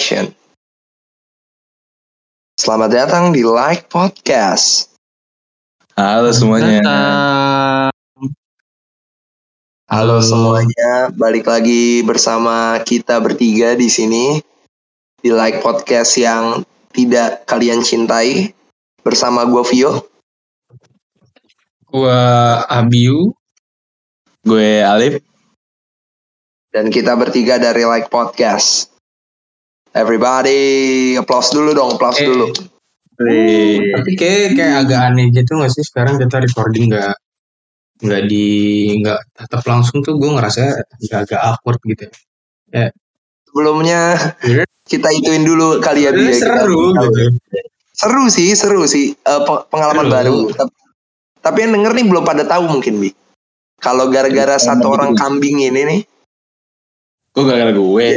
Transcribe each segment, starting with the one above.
action. Selamat datang di Like Podcast. Halo semuanya. Halo semuanya, balik lagi bersama kita bertiga di sini di Like Podcast yang tidak kalian cintai bersama gue Vio. Gua Abiu. Gue Alif. dan kita bertiga dari Like Podcast. Everybody, applause dulu dong, applause Eh. dulu. Tapi kayak kayak agak aneh gitu gak sih sekarang kita recording nggak nggak di nggak tatap langsung tuh gue ngerasa agak-agak awkward gitu. Sebelumnya Iya. kita ituin dulu kali ya, Bi, Sebenarnya ya, kita- seru gitu. Seru sih, seru sih Eh, pe- pengalaman Seru. baru. Tapi, tapi yang denger nih belum pada tahu mungkin bi. Kalau gara-gara Iya, satu gitu. orang kambing ini nih, Gue gara-gara gue.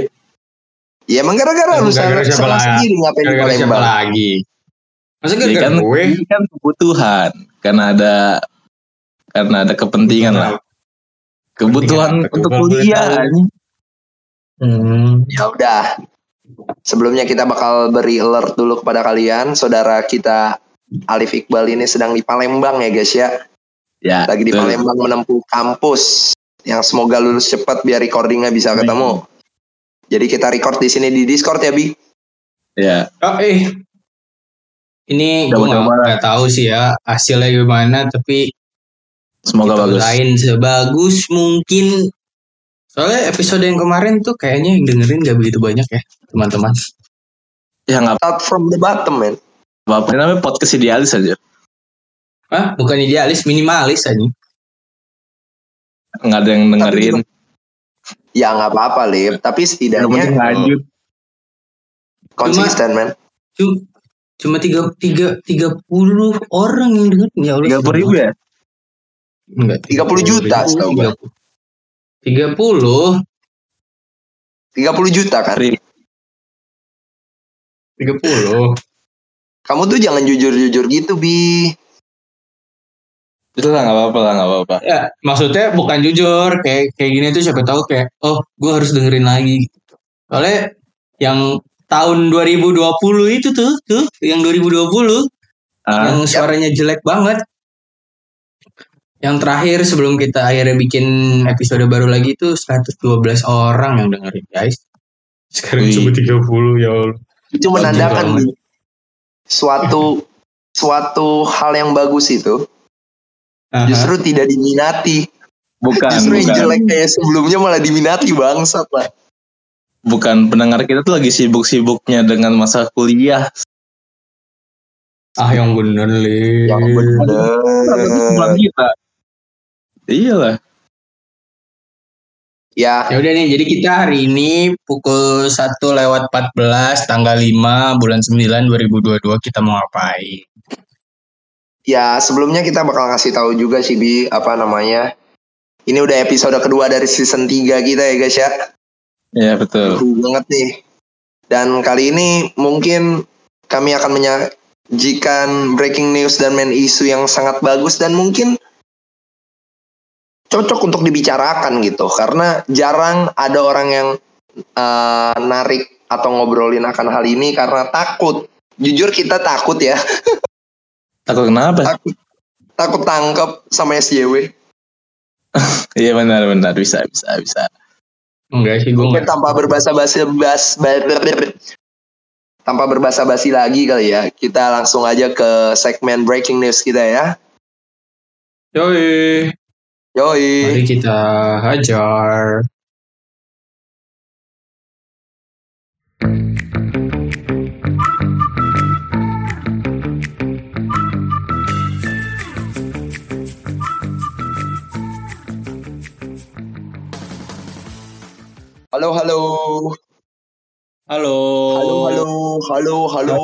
Ya emang gara-gara lu salah sendiri ngapain di Gara-gara siapa Palembang. lagi? Masa gara-gara kan, gue? ini kan kebutuhan. Karena ada karena ada kepentingan lah. Kebutuhan untuk kuliah. Hmm. Ya udah. Sebelumnya kita bakal beri alert dulu kepada kalian, saudara kita Alif Iqbal ini sedang di Palembang ya guys ya. Ya. Lagi di betul. Palembang menempuh kampus yang semoga lulus cepat biar recordingnya bisa ketemu. Jadi kita record di sini di Discord ya Bi. Ya. Oh eh. Ini gue nggak tahu sih ya hasilnya gimana tapi Semoga kita bagus. usahain sebagus mungkin. Soalnya episode yang kemarin tuh kayaknya yang dengerin gak begitu banyak ya teman-teman. Ya nggak Start from the bottom man. Ini namanya podcast idealis aja. Hah? Bukan idealis, minimalis aja. Nggak ada yang dengerin. Ya nggak apa-apa Lip, tapi setidaknya lanjut. konsisten man. Cuma, cuma tiga, tiga, tiga puluh orang yang dengerin. Ya Allah. Tiga puluh ribu ya. Enggak. 30 juta, setahu gua. Tiga puluh. 30 juta kan. Tiga puluh. Kamu tuh jangan jujur-jujur gitu Bi. Itu lah nggak apa-apa lah nggak apa-apa. Ya, maksudnya bukan jujur. Kayak kayak gini tuh siapa tahu kayak, oh, gue harus dengerin lagi. Soalnya yang tahun 2020 itu tuh, tuh, yang 2020 Ah, yang suaranya jelek banget. Yang terakhir sebelum kita akhirnya bikin episode baru lagi itu 112 orang yang dengerin guys. Sekarang Wih. cuma 30 ya Allah. Itu menandakan suatu suatu hal yang bagus itu Aha. justru tidak diminati. bukan Justru yang bukan. jelek kayak sebelumnya malah diminati bangsat lah. bukan pendengar kita tuh lagi sibuk-sibuknya dengan masa kuliah. ah yang bener li. Yang bener. kita. Iya lah. Ya, Ya udah nih, jadi kita hari ini pukul 1 lewat 14 tanggal 5 bulan 9 2022 kita mau ngapain? Ya sebelumnya kita bakal ngasih tahu juga sih Bi apa namanya. Ini udah episode kedua dari season 3 kita ya guys ya. Iya betul. Seru banget nih. Dan kali ini mungkin kami akan menyajikan breaking news dan main isu yang sangat bagus dan mungkin cocok untuk dibicarakan gitu karena jarang ada orang yang eh, narik atau ngobrolin akan hal ini karena takut. Jujur kita takut ya, Takut kenapa? takut takut tangkap sama SJW. Iya benar benar bisa bisa bisa. Enggak sih gue Mungkin tanpa berbahasa basi bas tanpa berbahasa basi lagi kali ya. Kita langsung aja ke segmen breaking news kita ya. Yoi. Yoi. Mari kita hajar. Halo halo. Halo. Halo halo halo halo.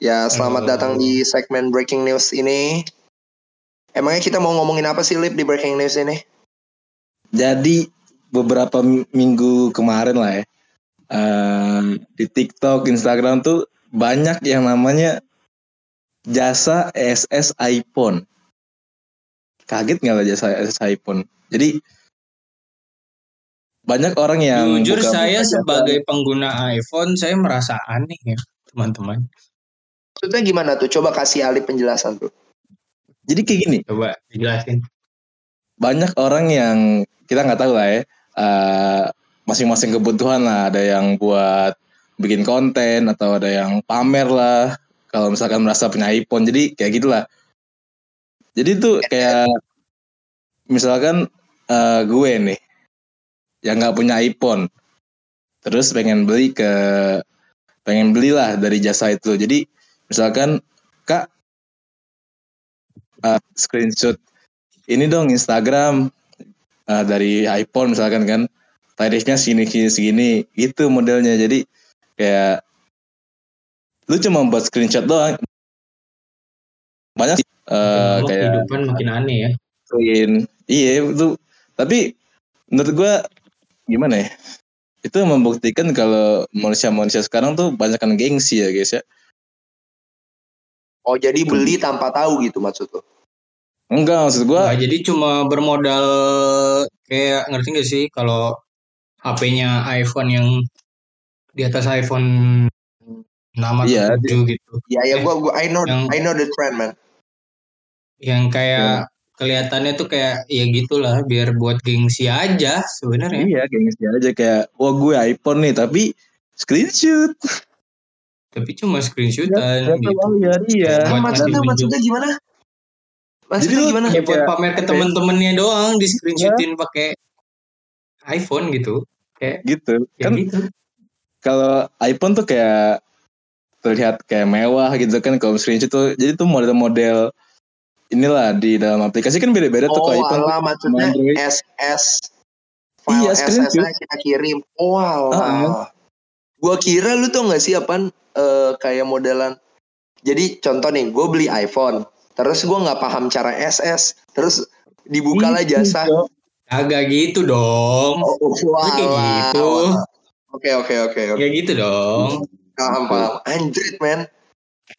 Ya, selamat Halo. datang di segmen breaking news ini. Emangnya kita mau ngomongin apa sih Lip di breaking news ini? Jadi beberapa minggu kemarin lah ya eh, di TikTok, Instagram tuh banyak yang namanya jasa SS iPhone. Kaget nggak lah jasa SS iPhone? Jadi banyak orang yang Jujur buka- saya buka sebagai pengguna iPhone saya merasa aneh ya teman-teman. Maksudnya gimana tuh? Coba kasih Ali penjelasan tuh. jadi kayak gini Coba dijelasin. banyak orang yang kita nggak tahu lah ya eh, masing-masing kebutuhan lah ada yang buat bikin konten atau ada yang pamer lah kalau misalkan merasa punya iPhone jadi kayak gitulah jadi tuh kayak misalkan eh, gue nih yang nggak punya iPhone. Terus pengen beli ke pengen belilah dari jasa itu. Jadi misalkan kak eh, screenshot ini dong Instagram eh, dari iPhone misalkan kan. Tarifnya segini segini segini. Gitu modelnya. Jadi kayak lu cuma buat screenshot doang. Banyak Lama kayak kehidupan makin aneh ya. screen. Iya itu. Tapi menurut gua gimana ya itu membuktikan kalau manusia-manusia sekarang tuh banyak kan gengsi ya guys ya Oh jadi beli tanpa tahu gitu maksud lu? enggak maksud gua Nah, jadi cuma bermodal kayak ngerti gak sih kalau HP-nya iPhone yang di atas iPhone 6 atau Iya, 7 gitu. Ya ya Eh, gua gua I know yang- I know the trend man. Yang kayak kelihatannya tuh kayak ya gitulah biar buat gengsi aja sebenarnya. iya gengsi aja kayak wah gue iPhone nih tapi screenshot Tapi cuma screenshotan Siapa gitu. ya iya Buat maksudnya maksudnya gimana? Maksudnya Jadi gimana? Ya buat Kayak- pamer ke temen-temennya doang di screenshotin pakai iPhone gitu. Kayak gitu ya kan gitu. kalau iPhone tuh kayak terlihat kayak mewah gitu kan kalau screenshot tuh jadi tuh model-model inilah di dalam aplikasi kan beda-beda tuh Oh kalau iPhone alah maksudnya Android. SS Iya, file SS screenshot. nya kita kirim. Oh alah. Uh-uh. Gua kira lu tuh nggak sih apaan eh, kayak modelan. Jadi contoh nih, gue beli iPhone, terus gua nggak paham cara SS, terus dibukalah Gitu, jasa. Agak gitu dong. Oh, oh, kayak gitu. Oke oke oke oke. Ya gitu dong. Paham paham. Anjrit man.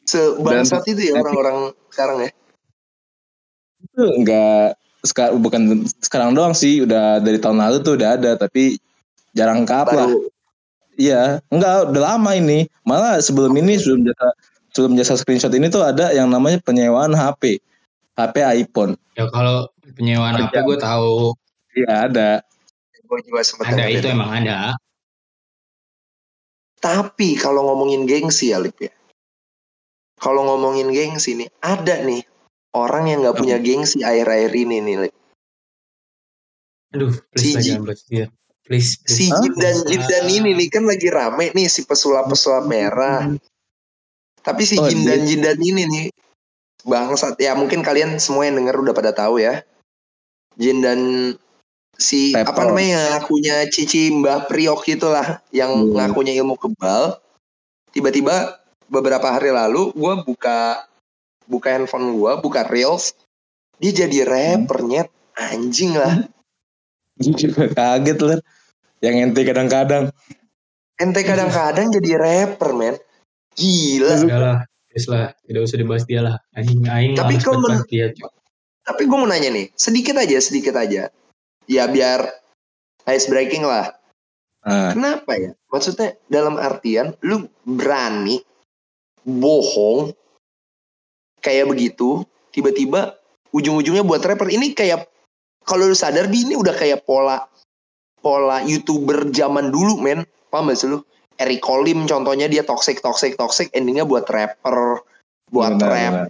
Sebangsat itu ya orang-orang sekarang ya. Itu enggak sekarang bukan sekarang doang sih udah dari tahun lalu tuh udah ada tapi jarang ke up lah iya enggak udah lama ini. Malah sebelum ini sebelum jasa sebelum jasa screenshot ini tuh ada yang namanya penyewaan HP HP iPhone. Ya kalau penyewaan HP gue tahu. Iya ada. Gue juga sempat ada itu emang ada. Tapi kalau ngomongin gengsi ya Lip ya. Kalau ngomongin gengsi nih, ada nih orang yang nggak punya gengsi air-air ini nih. Aduh, please Si jangan dia. Please, please. Si Hah? Jin dan Jin dan ini nih kan lagi rame nih si pesulap-pesulap merah. Tapi si Oh, Jin dan Jin dan ini nih bangsat ya mungkin kalian semua yang denger udah pada tahu ya. Jin dan si Pepper. apa namanya yang ngakunya Cici Mbah Priok itulah yang Hmm. ngakunya ilmu kebal. Tiba-tiba beberapa hari lalu gue buka buka handphone gue, buka reels, dia jadi rapper nyet anjing lah. Juga kaget lah yang ente kadang-kadang Ente kadang-kadang jadi rapper men. Gila. Udah lah, lah. Tidak usah dibahas dia lah. Aing, aing Tapi banget men- bahas dia. Cok. Tapi gue mau nanya nih, sedikit aja, sedikit aja. Ya biar ice breaking lah. nah, Kenapa ya? Maksudnya dalam artian lu berani bohong kayak begitu, tiba-tiba ujung-ujungnya buat rapper ini kayak kalau lu sadar di ini udah kayak pola pola youtuber zaman dulu men, paham gak sih lu? Eric Colim contohnya dia toxic toxic toxic endingnya buat rapper, buat benar, rap. benar.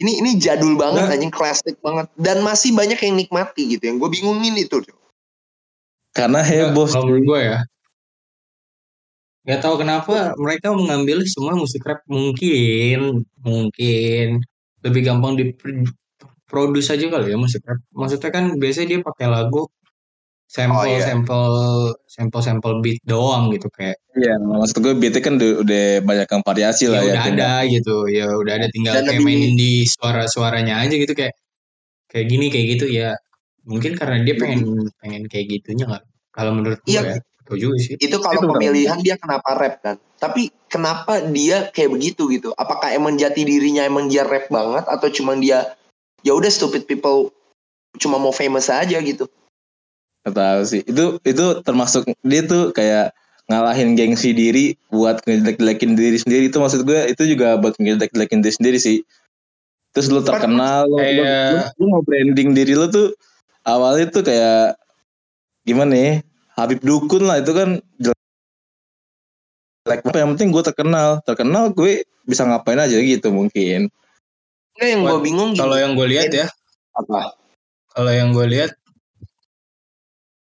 Ini ini jadul banget Nah. anjing klasik banget dan masih banyak yang nikmati gitu yang gue bingungin itu karena heboh Kalau menurut gue ya. Gak tahu kenapa mereka mengambil semua musik rap mungkin mungkin lebih gampang diproduce aja kali ya musik rap. Maksudnya kan biasanya dia pakai lagu sampel Oh, iya. sampel sampel sampel beat doang gitu kayak Iya, maksud gue BT kan udah, banyak yang variasi ya lah ya. udah ada gitu ya udah ada tinggal Dan kayak lebih- mainin di suara-suaranya aja gitu kayak kayak gini kayak gitu ya mungkin karena dia pengen pengen kayak gitunya nggak kalau menurut gue Iya. ya juga sih Itu kalau Itu pemilihan dia kenapa rap kan. Tapi kenapa dia kayak begitu gitu? Apakah emang jati dirinya emang dia rap banget atau cuma dia ya udah stupid people cuma mau famous aja gitu. Gak tahu sih. Itu itu termasuk dia tuh kayak ngalahin gengsi diri buat ngejelek-jelekin diri sendiri itu maksud gue itu juga buat ngejelek-jelekin diri sendiri sih. Terus lu terkenal, lu, lu, lu mau branding diri lu tuh awalnya tuh kayak gimana ya? Habib Dukun lah itu kan jelek. Apa yang penting gue terkenal. Terkenal gue bisa ngapain aja gitu mungkin. Enggak yang gue bingung. Kalau yang gue lihat ya, apa? kalau yang gue lihat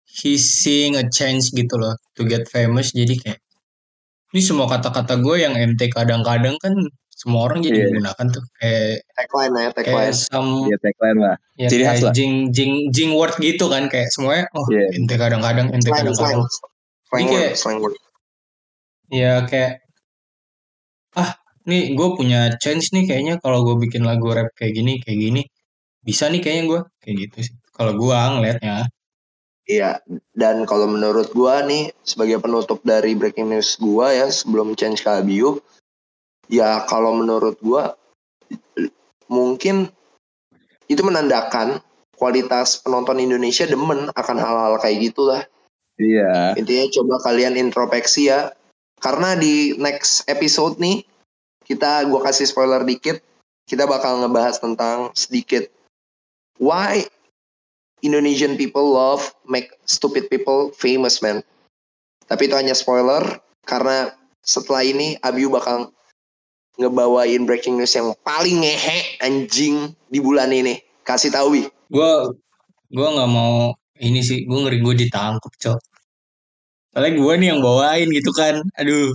he's seeing a change gitu loh to get famous. Jadi kayak ini semua kata-kata gue yang MT kadang-kadang kan semua orang jadi Iya. menggunakan tuh kayak Tagline ya, kayak tagline. some ya tagline lah ya ciri khas kayak lah. jing jing jing word gitu kan kayak semuanya oh Iya. MT kadang-kadang slang. kadang-kadang Slang Ini word, kayak- slang word. ya kayak ah nih gue punya chance nih kayaknya kalau gue bikin lagu rap kayak gini kayak gini bisa nih kayaknya gue kayak gitu sih kalau gue ngeliatnya Iya, dan kalau menurut gua nih sebagai penutup dari breaking news gua ya sebelum change ke Abiu, ya kalau menurut gua mungkin itu menandakan kualitas penonton Indonesia demen akan hal-hal kayak gitulah. iya Intinya coba kalian introspeksi ya. Karena di next episode nih kita gua kasih spoiler dikit, kita bakal ngebahas tentang sedikit why Indonesian people love make stupid people famous man. Tapi itu hanya spoiler karena setelah ini Abiu bakal ngebawain breaking news yang paling ngehe anjing di bulan ini. Kasih tahu Wi. gue gue nggak mau ini sih gue ngeri gue ditangkap cok soalnya gue nih yang bawain gitu kan aduh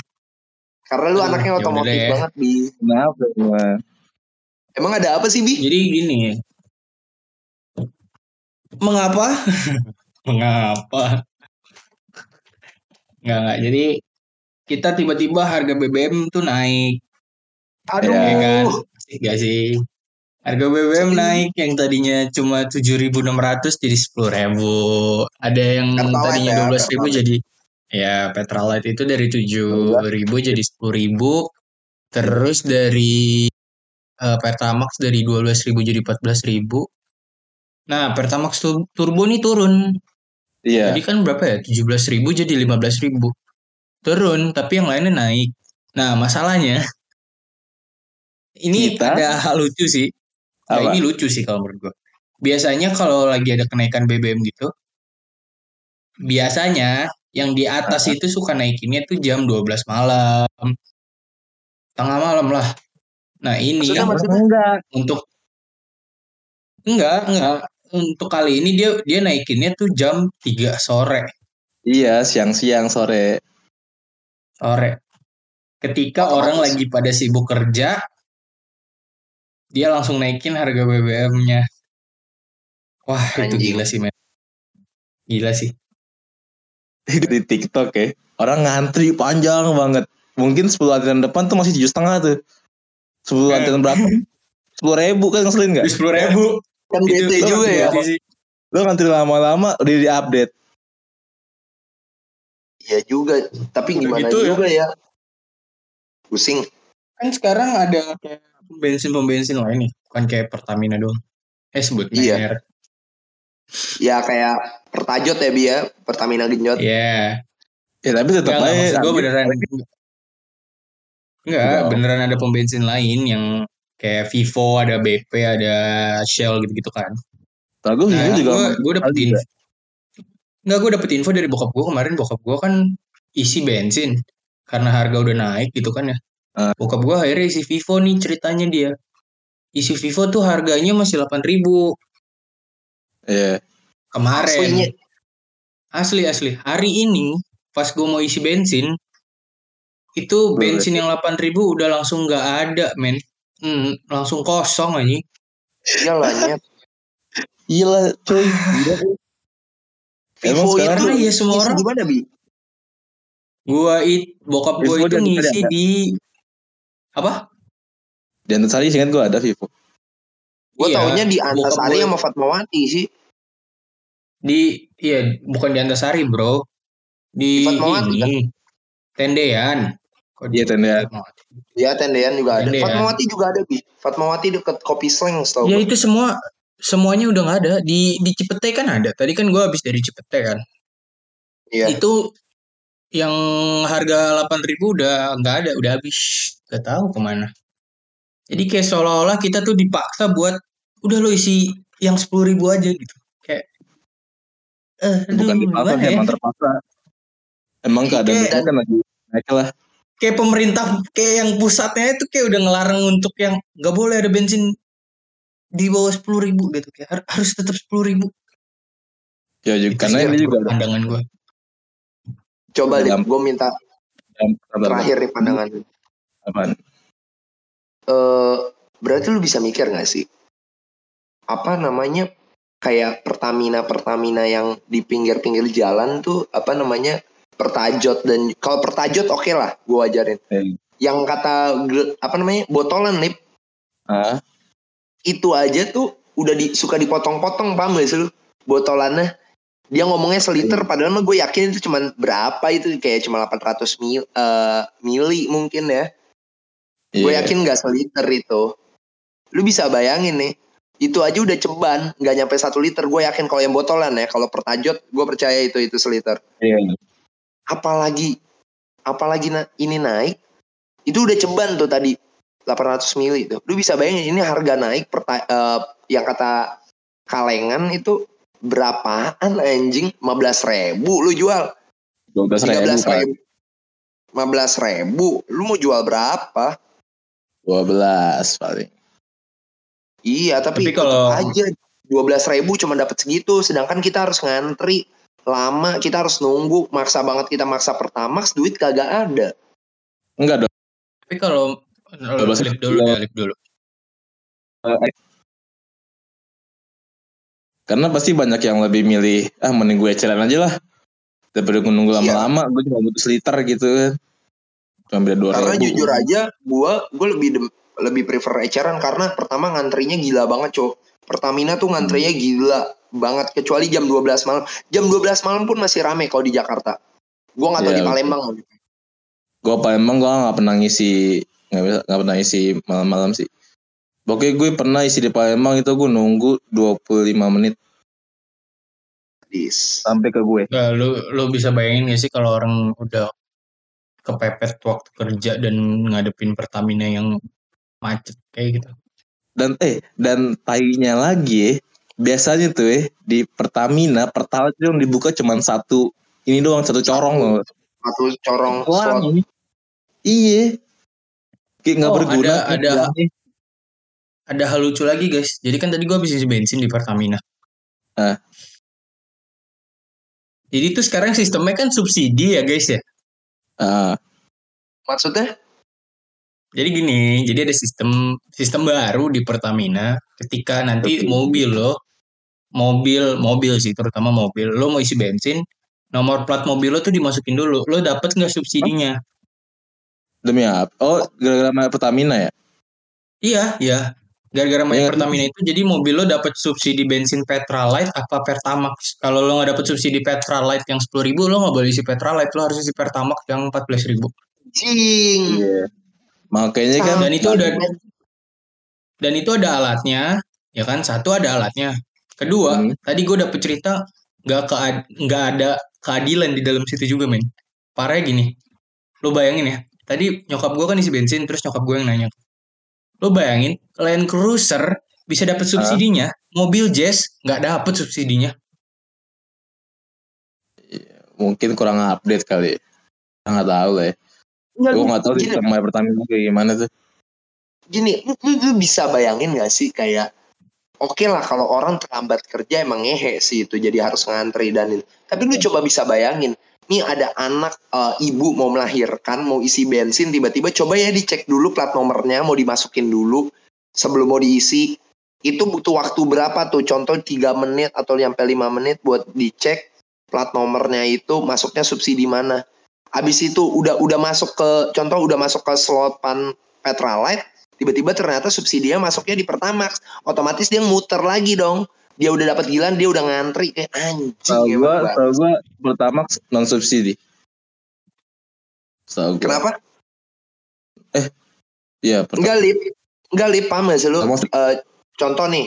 Karena lu Aduh, anaknya ya otomotif deh. banget Bi. kenapa emang? Emang ada apa sih Bi? jadi gini mengapa mengapa nggak nggak jadi kita tiba-tiba harga BBM tuh naik Aduh. ya kan Asik gak sih harga BBM naik yang tadinya cuma 7.600 jadi 10.000 ada yang Pertalite tadinya ya, 12.000 Pertalite. jadi ya Petrolite itu dari 7.000 jadi 10.000 terus dari eh, Pertamax dari 12.000 jadi 14.000 nah Pertamax tu- Turbo nih turun iya Tadi kan berapa ya? 17.000 jadi 15.000. Turun, tapi yang lainnya naik. Nah, masalahnya ini Kita? ada hal lucu sih. Nah, ini lucu sih kalau menurut gua. Biasanya kalau lagi ada kenaikan BBM gitu, biasanya yang di atas itu suka naikinnya tuh jam 12 malam. Tengah malam lah. Nah, ini Maksudnya, yang maksudnya? enggak untuk enggak, enggak. Untuk kali ini dia dia naikinnya tuh jam 3 sore. iya siang-siang sore sore. Ketika Otomatis. orang lagi pada sibuk kerja, dia langsung naikin harga BBM-nya. Wah, itu Anjing. gila sih, men. Gila sih. di TikTok ya orang ngantri panjang banget mungkin 10 antrian depan tuh masih tujuh setengah tuh 10 Eh. antrian berapa sepuluh ribu kan ngeselin nggak Sepuluh ribu. Kan bete Itu juga ya. lo ngantri lama-lama udah di update Iya juga. Tapi gimana Gitu ya. juga ya. Pusing. Kan sekarang ada kayak bensin-pembensin lain nih. Bukan kayak Pertamina doang. Eh, sebut Iya. merek. Ya kayak Pertajot ya Bi ya. Pertamina Genjot. Iya. ya tapi tetap aja gue beneran. Enggak, beneran ada pembensin lain yang kayak Vivo, ada BP, ada Shell gitu-gitu kan. Gue Nah, Vivo juga gue gue dapet info. Enggak, gue dapet info dari bokap gue kemarin. Bokap gue kan isi bensin karena harga udah naik gitu kan ya. Ah. Bokap gue akhirnya isi Vivo nih ceritanya dia. Isi Vivo tuh harganya masih 8.000 ribu Iya. kemarin. Aslinya. Asli asli. Hari ini pas gue mau isi bensin itu bensin yang 8.000 ribu udah langsung nggak ada men. Hmm, langsung kosong aja. Iyalah nyet. Gila cuy. Vivo itu Iya, semua orang- di mana Bi? Gua it bokap gue Vivo itu ngisi ada. di apa? Di Antasari seingat gue ada Vivo. Gue Iya, taunya di Antasari sama Fatmawati sih. Di iya bukan di Antasari, Bro. Di Di Fatmawati, ini. Tendean. Kok di Iya, Tendean. Fatmawati? Ya Tendean juga ada. Tendean. Fatmawati juga ada Bi. Fatmawati deket Kopi Slang setahu Ya gue. itu semua semuanya udah nggak ada di di Cipete kan ada. Tadi kan gue habis dari Cipete kan. Iya. Itu yang harga 8.000 udah nggak ada, udah habis. Gak tahu ke mana. Jadi kayak seolah-olah kita tuh dipaksa buat udah lo isi yang 10.000 aja gitu. Kayak eh aduh, Bukan dipaksa, gimana ya? emang terpaksa. Emang keadaan kan lagi naik lah. kayak pemerintah kayak yang pusatnya itu kayak udah ngelarang untuk yang nggak boleh ada bensin di bawah sepuluh ribu gitu kayak har- harus tetap sepuluh ribu Ya juga, karena ini juga ada pandangan gue Coba deh, gue minta terakhir nih pandangan. Apaan? eh berarti lu bisa mikir gak sih? Apa namanya kayak Pertamina Pertamina yang di pinggir-pinggir jalan tuh apa namanya pertajot dan kalau pertajot oke lah gue ajarin. Eh, Yang kata apa namanya botolan nih ah, itu aja tuh udah di, suka dipotong-potong paham gak sih lu? Botolannya. Dia ngomongnya seliter padahal mah gue yakin itu cuman berapa itu kayak cuma 800 mil, eh, mili mungkin ya gue iya. yakin nggak seliter itu. Lu bisa bayangin nih itu aja udah ceban nggak nyampe satu liter. Gue yakin kalau yang botolan ya kalau pertajot gue percaya itu itu seliter. Iya. apalagi apalagi na- ini naik itu udah ceban tuh tadi 800 mili itu lu bisa bayangin ini harga naik perta- eh, yang kata kalengan itu berapaan anjing? 15 ribu lu jual. 12 ribu, 13 Pak. ribu 15 ribu. Lu mau jual berapa 12 paling. Iya, tapi, Tapi kalau- aja 12 ribu cuma dapat segitu, sedangkan kita harus ngantri lama, kita harus nunggu, maksa banget kita maksa Pertamax, duit kagak ada. Enggak dong. tapi kalau lip dulu lip dulu Karena pasti banyak yang lebih milih, ah mending gue eceran aja lah. Daripada gue nunggu Iya. lama-lama, gue cuma butuh seliter gitu kan. Cuma beda 2 Karena ribu. jujur aja, gua gue lebih dem- lebih prefer eceran karena pertama ngantrinya gila banget, Cok. Pertamina tuh ngantrinya gila banget kecuali jam 12 malam. Jam 12 malam pun masih rame kalau di Jakarta. Gua nggak tahu Iya, di betul. Palembang. Gue Palembang gue gak pernah ngisi, gak, bisa, gak pernah ngisi malam-malam sih. Pokoknya gue pernah isi di Palembang itu gue nunggu 25 menit Dis. sampai ke gue. Nah, lu lu bisa bayangin gak sih kalau orang udah kepepet waktu kerja dan ngadepin Pertamina yang macet kayak gitu Dan eh dan tainya lagi ya, biasanya tuh eh di Pertamina Pertalite itu yang dibuka cuma satu ini doang satu corong loh. Satu corong slot. Iya. Kayak nggak Oh, berguna. ada- ada- ada hal lucu lagi guys jadi kan tadi gua habis isi bensin di Pertamina Ah. jadi tuh sekarang sistemnya kan subsidi ya guys ya Ah, Maksudnya? Jadi gini, jadi ada sistem sistem baru di Pertamina ketika nanti Oke. mobil lo mobil mobil sih terutama mobil lo mau isi bensin nomor plat mobil lo tuh dimasukin dulu lo dapet nggak subsidinya demi apa? Oh, gara-gara main Pertamina ya? iya iya gara-gara main Iya. Pertamina itu jadi mobil lo dapet subsidi bensin Petralite apa Pertamax kalau lo nggak dapet subsidi Petralite yang sepuluh ribu lo nggak boleh isi Petralite lo harus isi Pertamax yang empat belas ribu Jing. Iya. Makanya kan dan itu udah dan itu ada alatnya ya kan satu ada alatnya kedua Hmm. tadi gue dapet cerita nggak ke nggak ada keadilan di dalam situ juga men parahnya gini lo bayangin ya tadi nyokap gue kan isi bensin terus nyokap gue yang nanya lo bayangin Land Cruiser bisa dapet subsidinya mobil Jazz nggak dapet subsidinya mungkin kurang update kali. Nggak tahu lah ya. Enggak, Gue nggak tahu gini, sistem main Pertamina kayak gimana tuh. gini lu, bisa bayangin gak sih kayak oke lah kalau orang terlambat kerja emang ngehe sih itu jadi harus ngantri dan ini. tapi lu coba bisa bayangin nih ada anak eh, ibu mau melahirkan mau isi bensin tiba-tiba coba ya dicek dulu plat nomornya mau dimasukin dulu sebelum mau diisi. Itu butuh waktu berapa tuh? Contoh 3 menit atau sampai 5 menit buat dicek plat nomornya itu masuknya subsidi mana. Habis itu udah udah masuk ke contoh udah masuk ke slot pan Petralite tiba-tiba ternyata subsidinya masuknya di Pertamax. Otomatis dia muter lagi dong dia udah dapat gilan dia udah ngantri kayak anjing Tahu emang gue, banget. tahu gue Pertamax non subsidi. Gue. kenapa Iya, Pertamax. enggak lip enggak lip paham gak sih lu Eh, contoh nih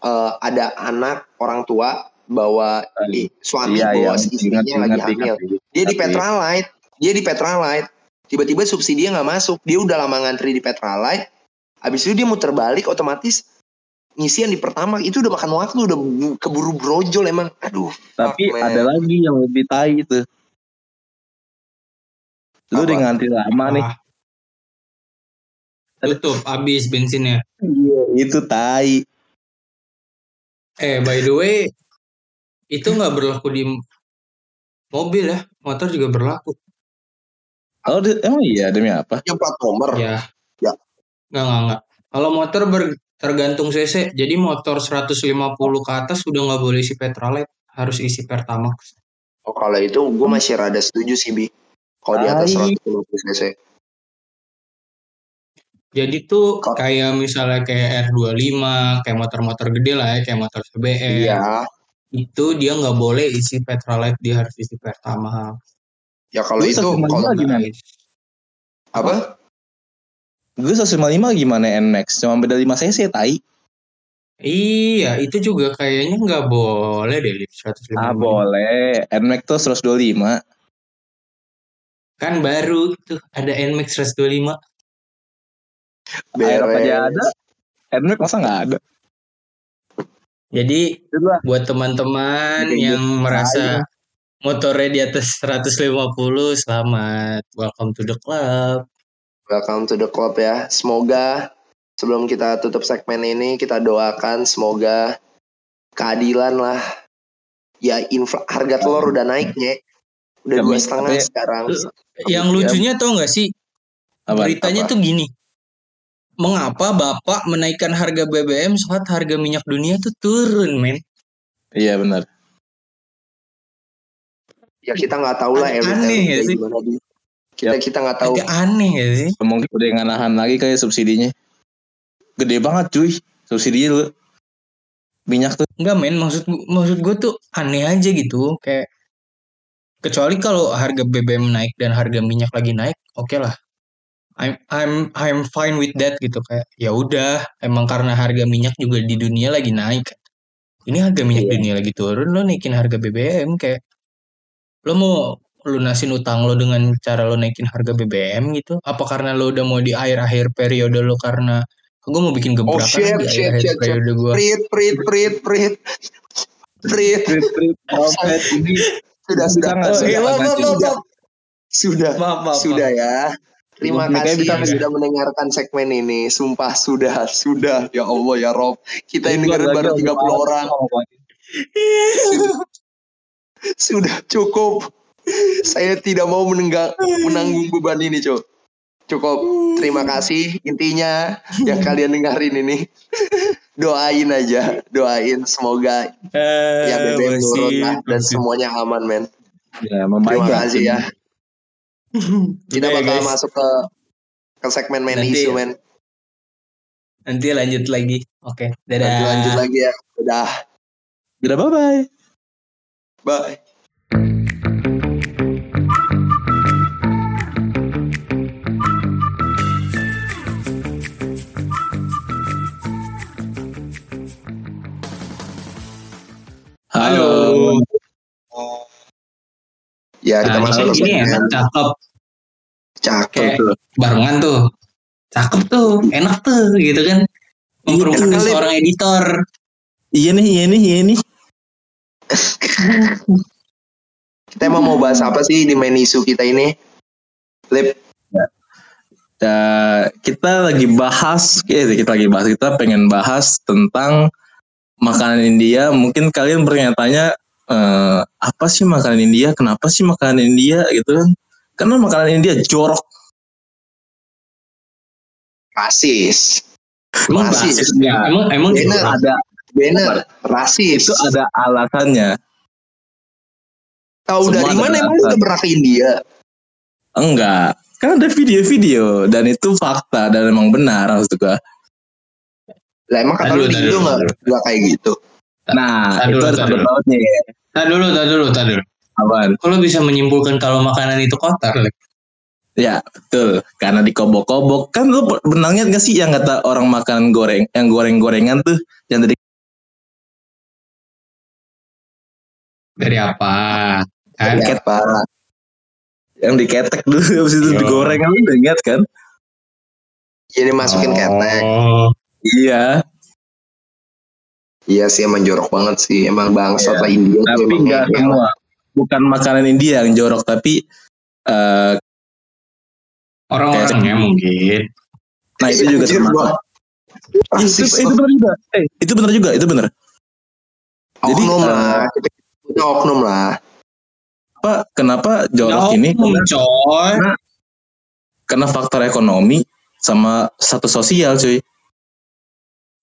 eh, ada anak orang tua bawa i- suami Iya, bawa iya. istrinya Ingat, lagi ingat, hamil. ingat. Dia di Petralite, dia di Petralite. Tiba-tiba subsidinya nggak masuk. Dia udah lama ngantri di Petralite. Habis itu dia muter balik otomatis ngisian di pertama itu udah makan waktu udah bu- keburu brojol emang. Aduh. Tapi fuck, ada lagi yang lebih tai itu. Lu udah ngantri lama nih. Tutup habis bensinnya. Iya, itu tai. Eh by the way itu nggak berlaku di mobil ya, motor juga berlaku. Oh, emang iya demi apa? Yang plat nomor. Ya. Ya. Nggak nggak nggak. Kalau motor ber- tergantung cc. Jadi motor 150 ke atas udah nggak boleh isi petrolite, harus isi pertamax. Oh kalau itu gue masih rada setuju sih bi. Kalau di atas Tai. 150 cc. Jadi tuh Kok- kayak misalnya kayak R25, kayak motor-motor gede lah ya, kayak motor CBR. Iya. Itu dia nggak boleh isi petrolite, dia harus isi pertamax. Ya kalau Lu itu 155 kalau gimana? apa? Gue 155 gimana NMAX? Cuma beda 5 cc tai. Iya, itu juga kayaknya nggak boleh deh, Lip, 150. Ah boleh. NMAX tuh 125. Kan baru tuh ada NMAX 125. Aerox Beres. aja ada. NMAX masa nggak ada? Jadi buat teman-teman yang gue merasa motornya di atas 150, selamat. Welcome to the club. Welcome to the club ya. Semoga sebelum kita tutup segmen ini kita doakan semoga keadilan lah. Ya infl harga telur udah naiknya. Udah dua setengah sekarang. Yang lucunya tau nggak sih? Apa? Beritanya Apa? tuh gini. Mengapa Bapak menaikkan harga BBM saat harga minyak dunia tuh turun, men? Iya benar. Ya kita nggak tahu lah Aneh ya sih? gimana Kita kita nggak tahu. Agak aneh ya sih? Mungkin udah nggak nahan lagi kayak subsidinya. Gede banget cuy. Subsidinya lu. Minyak tuh. Enggak men, maksud maksud gue tuh aneh aja gitu, kayak kecuali kalau harga BBM naik dan harga minyak lagi naik, oke lah. I'm I'm I'm fine with that gitu kayak ya udah, emang karena harga minyak juga di dunia lagi naik. Ini harga minyak Iya. dunia lagi turun, lo naikin harga BBM kayak lo mau lunasin utang lo dengan cara lo naikin harga BBM gitu? Apa karena lo udah mau di akhir-akhir periode lo karena gue mau bikin Oh gebrakan shit, di shit, akhir-akhir shit, shit. periode gue. Prit, prit, prit, prit. Prit. Profit ini. Sudah, Bisa sudah. nggak Oh, iya, maaf, maaf, maaf, Sudah. maaf. Sudah. Maaf, maaf, Sudah ya. Terima Ini kasih kita- yang sudah mendengarkan segmen ini. Sumpah sudah, sudah. Ya Allah ya Rob. Kita Ini dengerin lagi baru lagi 30 orang. Sudah cukup. Saya tidak mau menenggang, menanggung beban ini, Cok. Cukup. Terima kasih. Intinya yang kalian dengerin ini doain aja, doain semoga Eh, ya BBM turun lah dan semuanya aman, men. Ya, Terima kasih ya. Kita ya, bakal guys. masuk ke ke segmen main Nanti- isu, men. Nanti lanjut lagi. Oke, dadah. Lanjut, lanjut lagi ya. Udah. Udah bye bye. Bye. Ya, kita Nah, masuk ini, segmen enak, cakep. cakep. Kayak barengan tuh. Cakep tuh, enak tuh gitu kan. Mempermudah kali. seorang editor. Iya nih, iya nih, iya nih. Kita emang mau bahas apa sih di main isu kita ini? Lip, Ya, kita lagi bahas, ya, kita lagi bahas, kita pengen bahas tentang makanan India. Mungkin kalian bertanya-tanya eh, apa sih makanan India? Kenapa sih makanan India gitu kan? Karena makanan India jorok. rasis. Emang Rasis. rasis ya? Emang emang Bener. Ada Bener, rasis. itu ada alasannya. Tahu semua dari mana emang alasan. udah pernah ke India? Enggak, kan ada video-video dan itu fakta dan emang benar maksud gua. Lah emang kata lu Aduh, di aduh, Indo nggak aduh. kayak gitu? Nah, Tar itu ada sangkut Tahan dulu, tahan dulu, tahan dulu. Apaan? Lo bisa menyimpulkan kalau makanan itu kotor. Hmm. Ya betul, karena dikobok-kobok kan lu pernah gak sih yang kata orang makan goreng, yang goreng-gorengan tuh yang dari dari apa? Dari ya. Yang diketek dulu habis itu iya. digoreng kan udah ingat kan? Jadi masukin oh. ketek. Iya, Iya sih emang jorok banget sih. Emang bangsat Iya. lah India. tapi ngeyel. semua. Bukan makanan India yang jorok tapi eh orang-orangnya mungkin. nah itu juga Anjir, termasuk. itu, itu benar juga. Eh, itu benar juga, itu benar. jadi, oknum eh, lah. Kita punya oknum lah. Apa kenapa jorok ini? oknum, Karena, coy. karena faktor ekonomi sama satu sosial, cuy.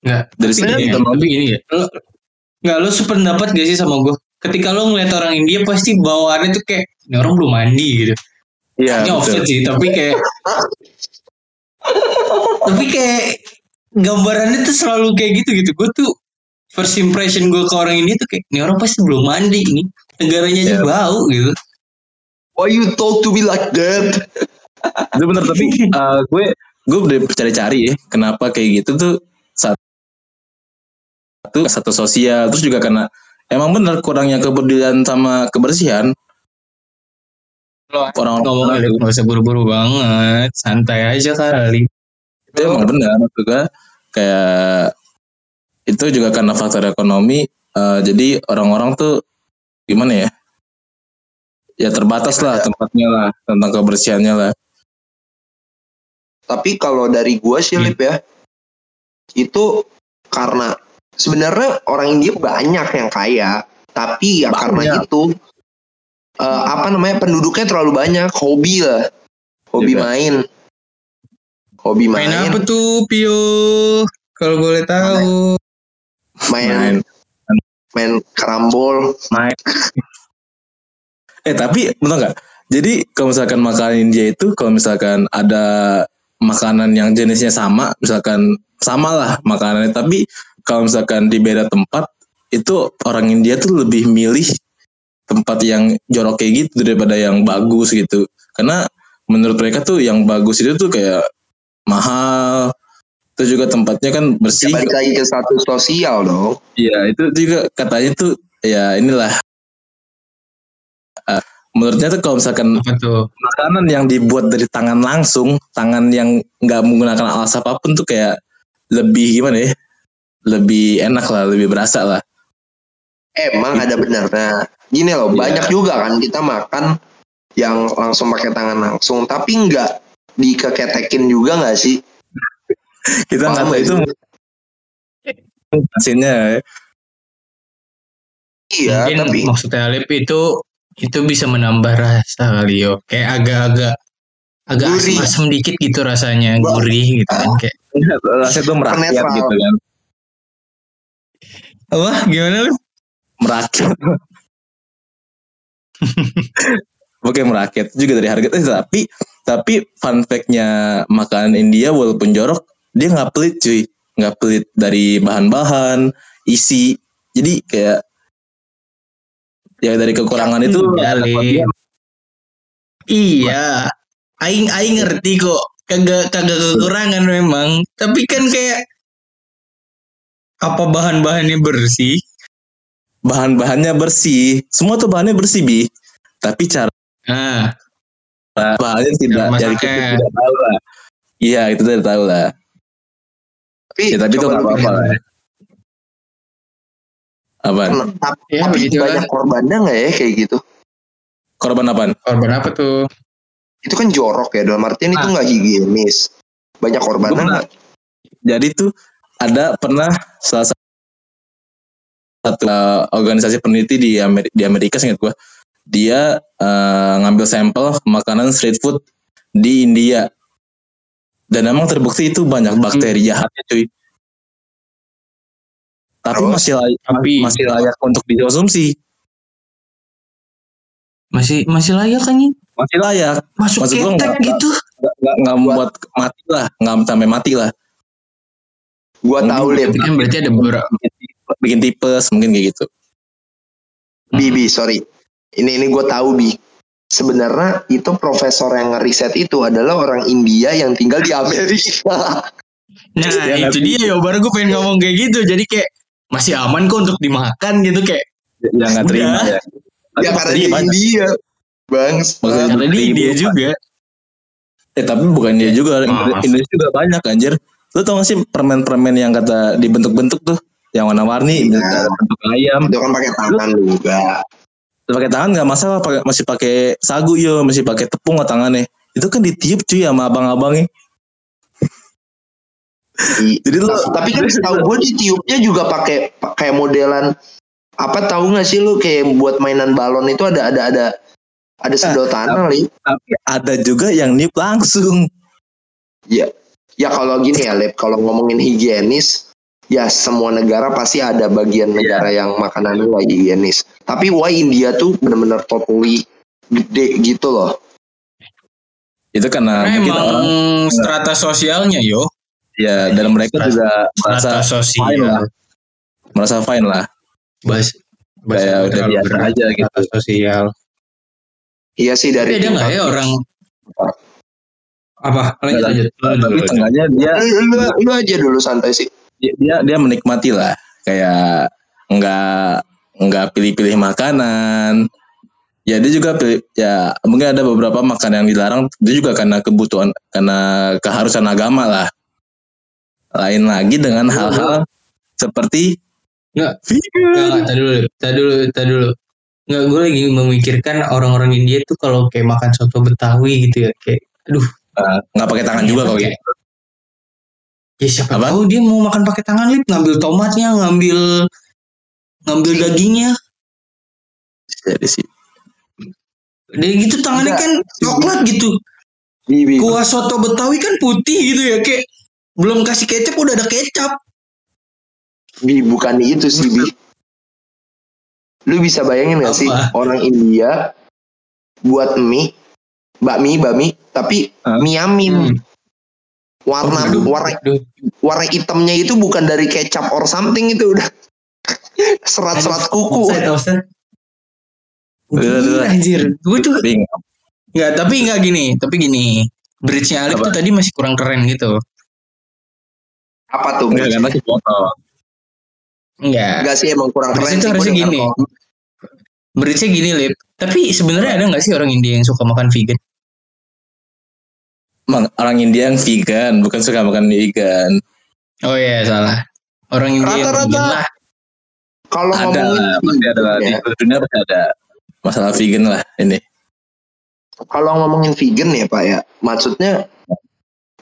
Enggak. Dari gini ya, tapi gini ya. Lo, enggak lo sependapat gak sih sama gue? Ketika lo ngeliat orang India pasti bawaannya tuh kayak ini orang belum mandi gitu. Iya, Ini offset sih, tapi kayak tapi kayak gambarannya tuh selalu kayak gitu gitu. Gue tuh first impression gue ke orang ini tuh kayak ini orang pasti belum mandi ini negaranya aja Iya. bau gitu. Why you talk to me like that? itu benar tapi eh, gue gue udah cari-cari ya kenapa kayak gitu tuh satu satu sosial. Terus juga karena emang benar kurangnya kepedulian sama kebersihan. Orang ngomong orang itu nggak usah buru-buru banget, santai aja kali. itu emang benar juga kayak itu juga karena faktor ekonomi eh, jadi orang-orang tuh gimana ya? Ya terbatas lah tempatnya lah tentang kebersihannya lah. Tapi kalau dari gua sih Hmm. Lip ya, itu karena sebenarnya orang India banyak yang kaya, tapi ya karena Banyak. itu eh, apa namanya penduduknya terlalu banyak, hobi lah, hobi Juga. main, hobi Main main, apa tuh, Pio? Kalau boleh tahu. main, main main karambol. main eh tapi betul nggak jadi kalau misalkan makanan India itu kalau misalkan ada makanan yang jenisnya sama misalkan sama lah makanannya tapi kalau misalkan di beda tempat itu orang India tuh lebih milih tempat yang jorok kayak gitu daripada yang bagus gitu. Karena menurut mereka tuh yang bagus itu tuh kayak mahal. Itu juga tempatnya kan Ya, bersih balik lagi ke status sosial dong. Iya itu juga katanya tuh ya inilah. Eh, menurutnya tuh kalau misalkan makanan yang dibuat dari tangan langsung, tangan yang nggak menggunakan alas apa pun tuh kayak lebih gimana ya? Lebih enak lah, lebih berasa lah. Emang ada benernya. Gini loh, Iya. banyak juga kan kita makan yang langsung pakai tangan langsung, tapi nggak dikeketekin juga nggak sih? Kita nggak tahu itu sih? mesinnya. Iya, Mungkin tapi maksudnya Alip itu itu bisa menambah rasa kali yo. Kayak agak-agak agak Gurih. asam-asam dikit gitu rasanya, gurih gitu kan kayak. Rasanya tuh merakyat gitu kan. Apa? Gimana lu? Merakyat. Oke merakyat Itu juga dari harga eh, tapi tapi fun fact-nya makanan India walaupun jorok dia nggak pelit cuy nggak pelit dari bahan-bahan isi jadi kayak ya dari kekurangan itu kelebihan. Iya. Aing aing ngerti kok. Kagak kagak kekurangan memang. Tapi kan kayak apa bahan-bahannya bersih? bahan-bahannya bersih semua tuh bahannya bersih bi tapi cara Nah, bahannya tidak jadi masaknya. kita tidak tahu lah iya itu tidak tahu lah tapi, ya tapi itu nggak apa-apa lah ya. apa tapi, Ya, tapi begitu banyak korbannya nggak ya kayak gitu? korban apa korban apa tuh? Itu kan jorok ya, dalam artian itu Ah. nggak higienis. Banyak korbannya nggak? jadi tuh ada pernah salah satu uh, organisasi peneliti di Amerika, di Amerika seingat gua. Dia uh, ngambil sampel makanan street food di India. Dan emang terbukti itu banyak bakteri jahatnya cuy. Tapi Terus? masih layak, Tapi masih layak untuk dikonsumsi. Masih masih layak kan masih layak. Masuk Maksud gua ketek gitu. nggak nggak membuat mati lah. Nggak sampai mati lah Gua Mungkin tahu. Tapi kan berarti ada beberapa bikin tipes mungkin kayak gitu Bi, Bi, sorry. Ini ini gue tahu Bi. Sebenarnya itu profesor yang ngeriset itu adalah orang India yang tinggal di Amerika. Nah Ya, itu dia ya baru gue pengen ngomong kayak gitu Jadi kayak masih aman kok untuk dimakan gitu Kayak yang nggak terima ya. Ya karena di. India. Bang. Karena di India juga. Eh tapi bukan dia juga. Indonesia juga banyak anjir. Lu tau gak sih permen-permen yang kata dibentuk-bentuk tuh, yang warna-warni, Iya. bentuk- ayam. Itu kan pakai tangan juga. pakai tangan nggak masalah pakai masih pakai sagu yo masih pakai tepung nggak tangannya itu kan ditiup cuy sama abang-abangnya jadi lu Tapi kan setahu gue di tiupnya juga pakai kayak modelan apa tahu nggak sih lu kayak buat mainan balon itu ada ada ada ada sedotan li. tapi ada juga yang niup langsung Ya kalau gini ya Lep, kalau ngomongin higienis ya semua negara pasti ada bagian negara yang makanannya nggak higienis. Tapi why India tuh bener-bener totally gede gitu loh. itu karena Karena mungkin emang orang strata sosialnya yo. ya dan mereka juga Strata merasa sosial. fine lah merasa fine lah Bas, Kayak udah biasa aja gitu. Strata sosial. Iya sih Tapi dari ada nggak ya orang apa? Lanjut lanjut. Lanjut, tapi tengahnya dia Lu, lu, lu aja dulu santai sih. dia dia, dia menikmati lah kayak nggak nggak pilih-pilih makanan ya dia juga pilih, ya mungkin ada beberapa makanan yang dilarang dia juga karena kebutuhan karena keharusan agama lah lain lagi dengan hal-hal seperti Nggak. Nggak, tadi dulu, tadi dulu, tadi dulu. Nggak, gue lagi memikirkan orang-orang India tuh kalau kayak makan soto Betawi gitu ya, kayak, aduh, nggak pakai tangan juga Kayak- gitu ya siapa Apa? tahu dia mau makan pakai tangan lip, ngambil tomatnya, ngambil ngambil dagingnya, jadi sih dia gitu tangannya Enggak. kan coklat gitu. Bibi. Kuah soto Betawi kan putih gitu ya, kayak belum kasih kecap udah ada kecap. Bi bukan itu sih Bi. Lu bisa bayangin gak sih Apa? orang India buat mie, bakmi, bakmi, tapi Hah? mie amin. Hmm. Warna Aduh, warna aduh. warna hitamnya itu bukan dari kecap or something itu udah serat-serat kuku. Gila, anjir. Gue tuh Tapi Enggak, tapi enggak gini, tapi gini. Bridge-nya Alif Apa? tuh tadi masih kurang keren gitu. Apa tuh? enggak kan masih foto Enggak. Enggak sih emang kurang keren Bridge itu harusnya gini. Bridge-nya gini, Lip. Tapi sebenarnya ada nggak sih orang India yang suka makan vegan? Emang orang India yang vegan bukan suka makan vegan Oh iya, salah. Orang India yang Rata-rata vegan lah. Kalau ada lah pasti ada lah di ya, seluruh dunia pasti ada masalah vegan lah ini kalau ngomongin vegan ya Pak ya, maksudnya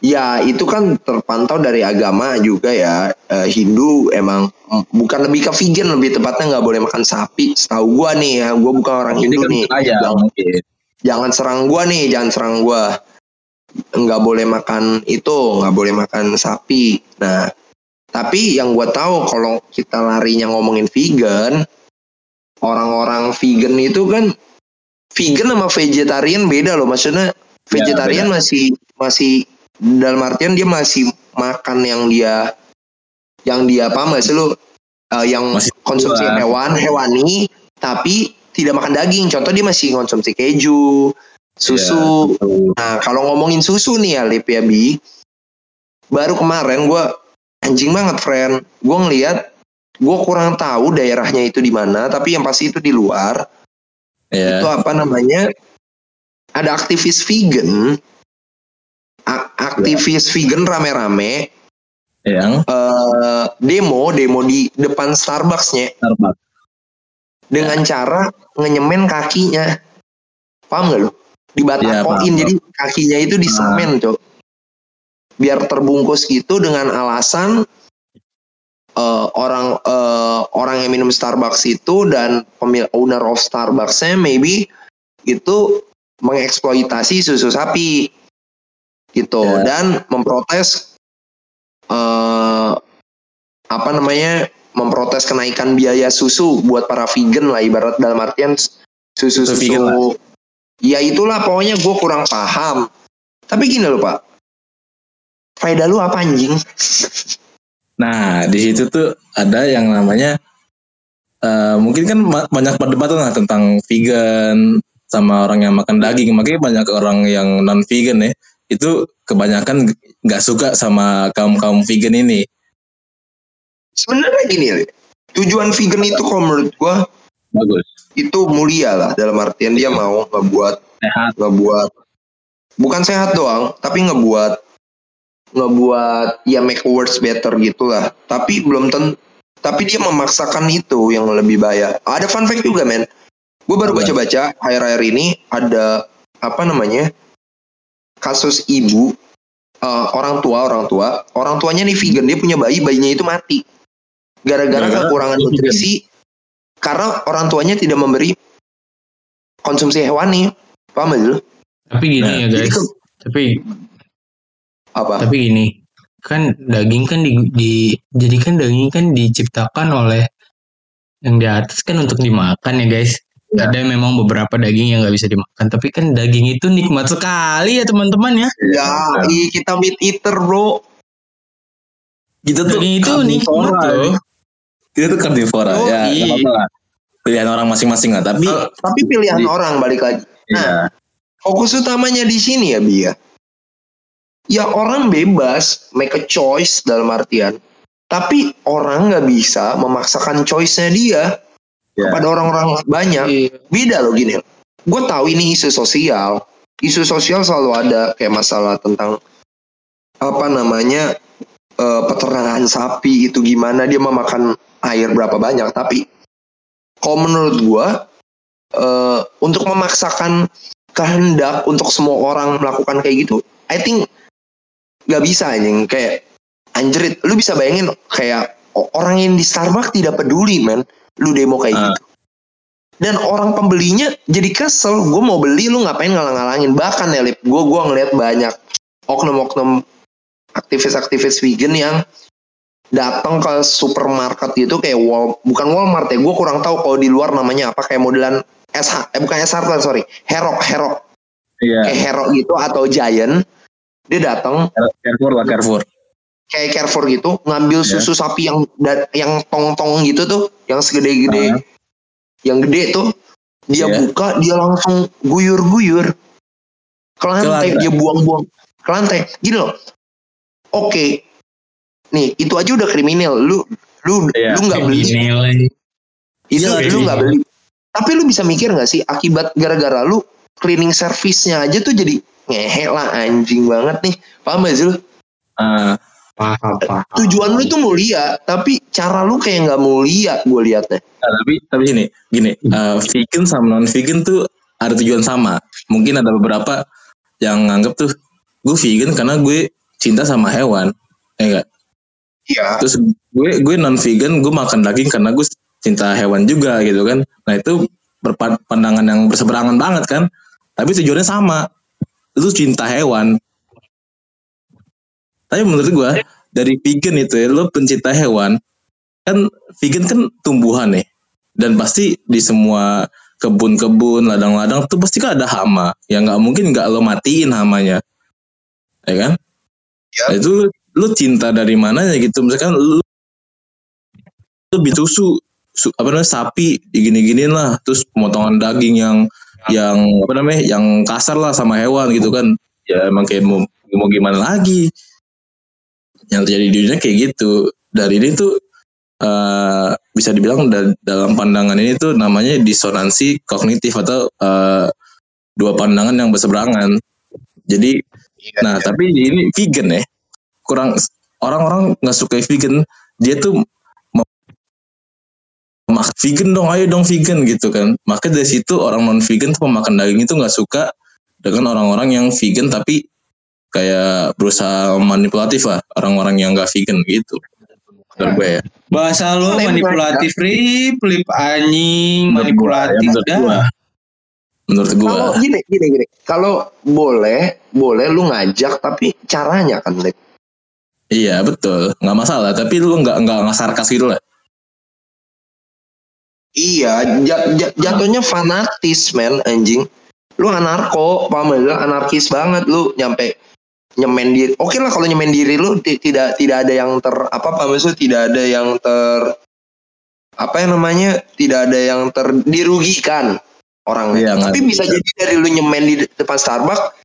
ya itu kan terpantau dari agama juga ya. Eh, Hindu emang bukan lebih ke vegan lebih tepatnya nggak boleh makan sapi. Setahu gua nih ya, gua bukan orang ini Hindu kan nih. Jangan, jangan serang gua nih, jangan serang gua. Nggak boleh makan itu, nggak boleh makan sapi. Nah, tapi yang gua tahu kalau kita larinya ngomongin vegan, orang-orang vegan itu kan vegan sama vegetarian beda loh. Maksudnya vegetarian masih masih dalam artian dia masih makan yang dia yang dia apa nggak sih lu eh, yang Masih konsumsi tua. hewan hewani tapi tidak makan daging. Contoh dia masih konsumsi keju, susu. Nah, kalau ngomongin susu nih ya, Lip ya, Bi. Baru kemarin gua anjing banget, friend. Gua ngeliat, gua kurang tahu daerahnya itu di mana, tapi yang pasti itu di luar. ya Itu apa namanya? Ada aktivis vegan. A- aktivis vegan rame-rame yang eh, demo, demo di depan Starbucks-nya Starbucks dengan cara ngenyemen kakinya. Paham gak lu? Iya, Dibatakoin paham. jadi kakinya itu disemen, Cok. Biar terbungkus gitu dengan alasan eh, orang eh, orang yang minum Starbucks itu dan pemil owner of Starbucks-nya maybe itu mengeksploitasi susu sapi gitu Ya. dan memprotes eh apa namanya memprotes kenaikan biaya susu buat para vegan lah ibarat dalam artian susu Susu susu ya itulah pokoknya gue kurang paham tapi gini loh pak faedah lu apa anjing Nah, di situ tuh ada yang namanya eh, mungkin kan banyak perdebatan lah tentang vegan sama orang yang makan daging. Makanya banyak orang yang non vegan ya. Itu kebanyakan nggak suka sama kaum kaum vegan ini. sebenarnya gini tujuan vegan itu kalau menurut gue bagus itu mulia lah dalam artian dia mau ngebuat sehat. ngebuat bukan sehat doang tapi ngebuat ngebuat ya make words better gitulah tapi belum tentu tapi dia memaksakan itu yang lebih bahaya. Ada fun fact juga men. Gue baru baca-baca akhir-akhir ini ada apa namanya kasus ibu eh, orang tua orang tua. Orang tuanya nih vegan dia punya bayi bayinya itu mati. Gara-gara kekurangan nutrisi karena orang tuanya tidak memberi konsumsi hewani paham gak lu Tapi gini Nah, ya guys. itu- Tapi apa tapi gini kan daging kan di, di jadi kan daging kan diciptakan oleh yang di atas kan untuk dimakan ya guys. Ya. Ada memang beberapa daging yang nggak bisa dimakan, tapi kan daging itu nikmat sekali ya teman-teman ya. ya i- kita meat eater bro kita tuh Daging itu nikmat loh. Kita tuh karnivora Oh, ya iya. pilihan orang masing-masing lah tapi Kalau- tapi pilihan Di- orang balik lagi ya fokus utamanya di sini ya Bia. Ya orang bebas make a choice dalam artian, tapi orang nggak bisa memaksakan choice-nya dia Ya. kepada orang-orang banyak. Iya. Beda loh gini. Gue tahu ini isu sosial. Isu sosial selalu ada kayak masalah tentang apa namanya eh, peternakan sapi itu gimana dia memakan air berapa banyak. Tapi kalau menurut gue eh, untuk memaksakan kehendak untuk semua orang melakukan kayak gitu, I think nggak bisa anjing kayak anjrit. Lu bisa bayangin kayak orang yang di Starbucks tidak peduli men, lu demo kayak Ah. gitu. Dan orang pembelinya jadi kesel, gue mau beli lu ngapain ngalang-ngalangin. Bahkan ya Lip, gue gua ngeliat banyak oknum-oknum aktivis-aktivis vegan yang datang ke supermarket gitu kayak Wal, bukan Walmart ya, gue kurang tahu kalau di luar namanya apa kayak modelan SH, eh bukan SH sorry, Herok, Herok, iya kayak Herok gitu atau Giant, dia datang Carrefour lah Carrefour kayak Carrefour gitu ngambil Ya. susu sapi yang yang tong-tong gitu tuh yang segede-gede Ah. yang gede tuh dia Ya. buka dia langsung guyur-guyur ke lantai, lantai. dia buang-buang ke lantai gini loh oke nih itu aja udah kriminal. Lu lu Iya. lu nggak beli. Gini lagi. itu Iya, lu nggak beli. Tapi lu bisa mikir nggak sih akibat gara-gara lu cleaning service-nya aja tuh jadi ngehe lah anjing banget nih. Paham gak sih lu? Ah, Paham, paham. tujuan lu tuh mulia tapi cara lu kayak nggak mulia gue liatnya. Nah, tapi tapi gini gini eh, vegan sama non vegan tuh ada tujuan sama. Mungkin ada beberapa yang nganggap tuh gue vegan karena gue cinta sama hewan ya enggak iya. Terus gue gue non vegan gue makan daging karena gue cinta hewan juga gitu kan. Nah itu pandangan yang berseberangan banget kan. Tapi tujuannya sama. Itu cinta hewan. Tapi menurut gue dari vegan itu ya lo pencinta hewan kan vegan kan tumbuhan nih. Dan pasti di semua kebun-kebun ladang-ladang tuh pasti kan ada hama. Yang nggak mungkin nggak lo matiin hamanya. Ya kan? Ya. Nah, itu lu cinta dari mananya gitu? Misalkan lu bikin susu su- apa namanya sapi digini-giniin lah. Terus pemotongan daging yang yang apa namanya yang kasar lah sama hewan gitu kan. Ya emang kayak mau, mau gimana lagi? Yang terjadi di dunia kayak gitu. Dari ini tuh eh, bisa dibilang da- dalam pandangan ini tuh namanya disonansi kognitif atau eh, dua pandangan yang berseberangan. Jadi Iya, Nah, tapi ini vegan ya. Kurang orang-orang nggak suka vegan, dia tuh mau makan vegan dong, ayo dong vegan gitu kan. Maka dari situ orang non vegan tuh pemakan daging itu nggak suka dengan orang-orang yang vegan tapi kayak berusaha manipulatif lah orang-orang yang nggak vegan gitu. Menurut gue ya. Bahasa lo manipulatif rip, lip anjing, Menurut gua, ya, manipulatif menurut gua. Menurut gue. kalau gini gini gini kalau boleh boleh lu ngajak tapi caranya kan Lip. Iya betul, nggak masalah. Tapi lu nggak nggak nggak sarkas gitu lah. iya ja- ja- jatuhnya fanatis men anjing lu anarko paham gak? Anarkis banget lu nyampe nyemen diri oke lah kalau nyemen diri lu ti- tidak tidak ada yang ter apa apa maksud tidak ada yang ter apa yang namanya tidak ada yang ter dirugikan orang Iya, tapi bisa bisa. jadi dari lu nyemen di depan Starbucks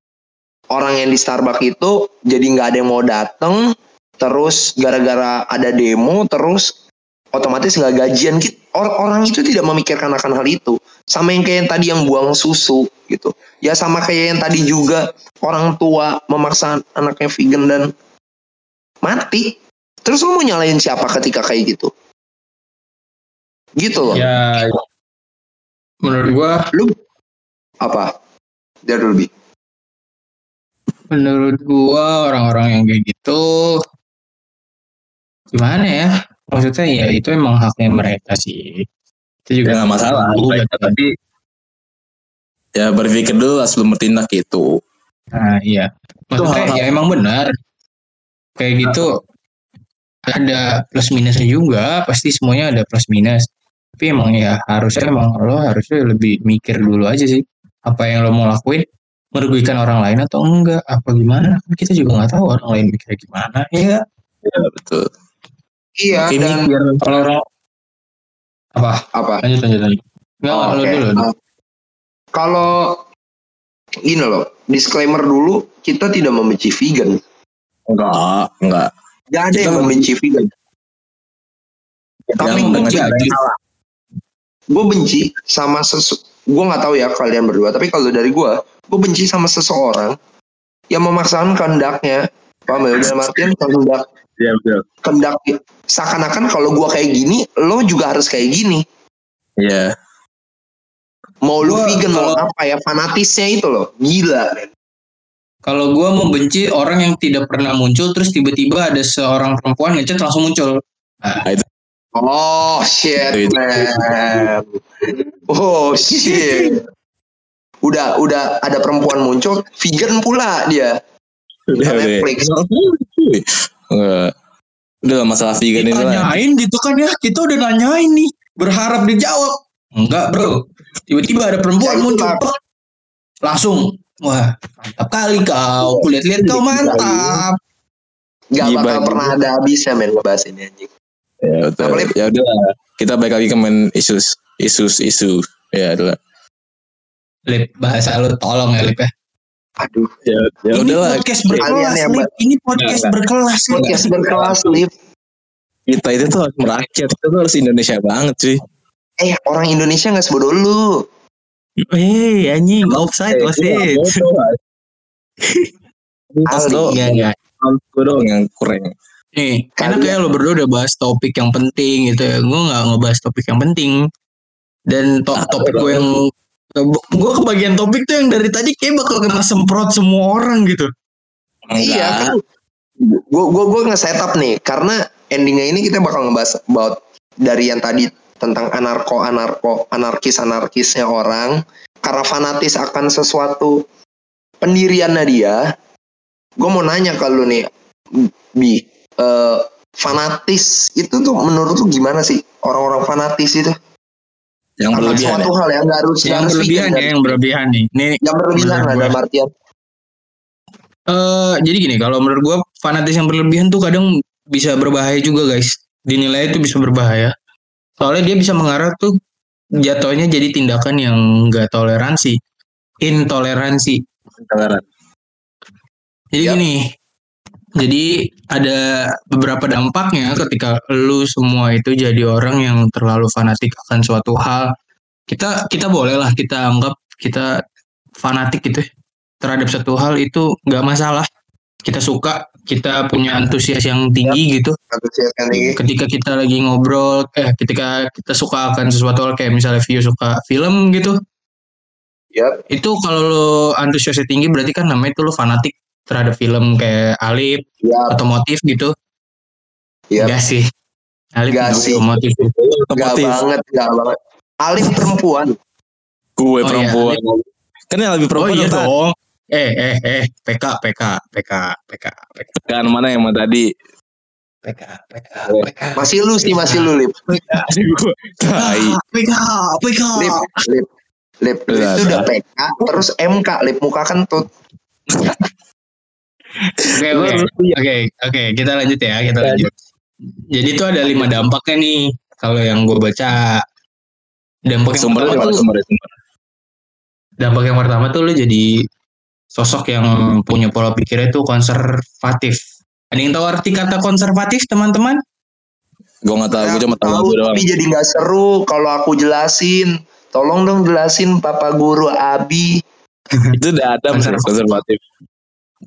orang yang di Starbucks itu jadi nggak ada yang mau dateng terus gara-gara ada demo terus otomatis nggak gajian. Gitu or- orang itu tidak memikirkan akan hal itu. Sama yang kayak yang tadi yang buang susu gitu. Ya sama kayak yang tadi juga orang tua memaksa anaknya vegan dan mati. Terus lu mau nyalain siapa ketika kayak gitu? Gitu loh. Ya menurut gua lu apa? Dari lebih menurut gua orang-orang yang kayak gitu gimana ya? Maksudnya ya itu emang haknya mereka sih. Itu Ya juga nggak masalah. Tapi ya berpikir dulu lah sebelum bertindak itu. nah iya. Maksudnya hal-hal- ya emang benar. Kayak gitu ada plus minusnya juga. Pasti semuanya ada plus minus. Tapi emang ya harusnya emang lo harusnya lebih mikir dulu aja sih. Apa yang lo mau lakuin? Merugikan orang lain atau enggak? Apa gimana? Kan kita juga nggak tahu orang lain mikirnya gimana ya? Ya betul. Iya Mungkin dan mikir kalau orang apa? Apa? Lanjut lanjut lanjut. Nggak Oh, oke. dulu Uh, kalau gini loh disclaimer dulu kita tidak membenci vegan. Enggak, enggak. Gak ada Kita yang membenci vegan. Tapi benci gue benci sama sesu gue nggak tahu ya kalian berdua tapi kalau dari gue gue benci sama seseorang yang memaksakan kehendaknya. Paham ya? Dalam artian kehendak Iya betul. kehendak seakan-akan kalau gue kayak gini lo juga harus kayak gini Iya. mau lu Gua vegan mau apa ya fanatisnya itu loh gila men. kalau gue membenci orang yang tidak pernah muncul terus tiba-tiba ada seorang perempuan ngechat langsung muncul oh shit Itu- itu- man oh shit udah udah ada perempuan muncul vegan pula dia Udah, udah. Netflix. Enggak. Udah lah, masalah vegan itu lah. ditanyain gitu kan ya kita udah nanyain nih berharap dijawab enggak bro tiba-tiba ada perempuan muncul langsung wah mantap kali kau kulihat-lihat kau mantap Gak bakal pernah ada habisnya men ngebahas ini anjing. Ya betul. Ya udah lah. Kita balik lagi ke main isus isus isu. Ya udah. lah. lip bahasa lu tolong ya lip ya Aduh, Ya, ya ini udah lah. podcast berkelas lip ini podcast berkelas podcast berkelas Lip. Kita itu tuh harus merakyat. Kita tuh harus Indonesia banget cuy. Eh, orang Indonesia gak sebodoh lu. Hei anjing offside wasit Pas lo, Iya iya gue doang yang kurang. Nih, Kalian- enak ya lo berdua udah bahas topik yang penting gitu ya. Gue nggak ngebahas topik yang penting. Dan to topik gue yang gue kebagian topik tuh yang dari tadi kayak bakal kena semprot semua orang gitu. Iya kan. Gue gue gue nge-setup nih karena endingnya ini kita bakal ngebahas about dari yang tadi tentang anarko anarko anarkis anarkisnya orang karena fanatis akan sesuatu pendiriannya dia. Gue mau nanya ke lu nih, bi eh, fanatis itu tuh menurut lu gimana sih orang-orang fanatis itu? Yang berlebihan suatu ya. hal yang nggak harus Yang harus berlebihan ya, yang berlebihan nih. Nih, yang berlebihan lah dalam artian eh jadi gini, kalau menurut gue fanatis yang berlebihan tuh kadang bisa berbahaya juga guys. Dinilai itu bisa berbahaya. Soalnya dia bisa mengarah tuh jatuhnya jadi tindakan yang nggak toleransi, intoleransi. Intoleran. Jadi Yap. gini, jadi ada beberapa dampaknya ketika lu semua itu jadi orang yang terlalu fanatik akan suatu hal. Kita kita bolehlah kita anggap kita fanatik gitu ya, terhadap satu hal itu nggak masalah. Kita suka, kita punya antusias yang tinggi gitu. antusiaskan ini Ketika kita lagi ngobrol, eh ketika kita suka akan sesuatu hal kayak misalnya view suka film gitu, Yap. itu kalau lu antusiasnya tinggi berarti kan namanya itu lu fanatik terhadap film kayak Alip ya otomotif gitu Yap. enggak sih Alip Nggak nggak sih. otomotif Gak Otomotif. banget, gak banget. Alif perempuan. Gue Oh, perempuan. Kan yang lebih oh perempuan iya apa? dong eh eh eh PK PK PK PK PK Kan mana yang mau tadi? PK PK PK Masih lu sih, masih lu, Lip. Tai. PK PK Lip, Lip. Lip, Lip itu udah udah. PK, terus MK, Lip muka kentut. Oke oke oke oke kita lanjut ya kita lanjut. Jadi itu ada lima dampaknya nih kalau yang gue baca. Dampak yang pertama tuh sumbernya? sumber. dampak yang pertama tuh lu jadi sosok yang punya pola pikirnya tuh konservatif. Ada yang tahu arti kata konservatif teman-teman? Gue nggak tahu, gue cuma tahu tahu lagu doang. tapi jadi nggak seru kalau aku jelasin. Tolong dong jelasin Papa Guru Abi. Itu udah ada Konservatif. konservatif.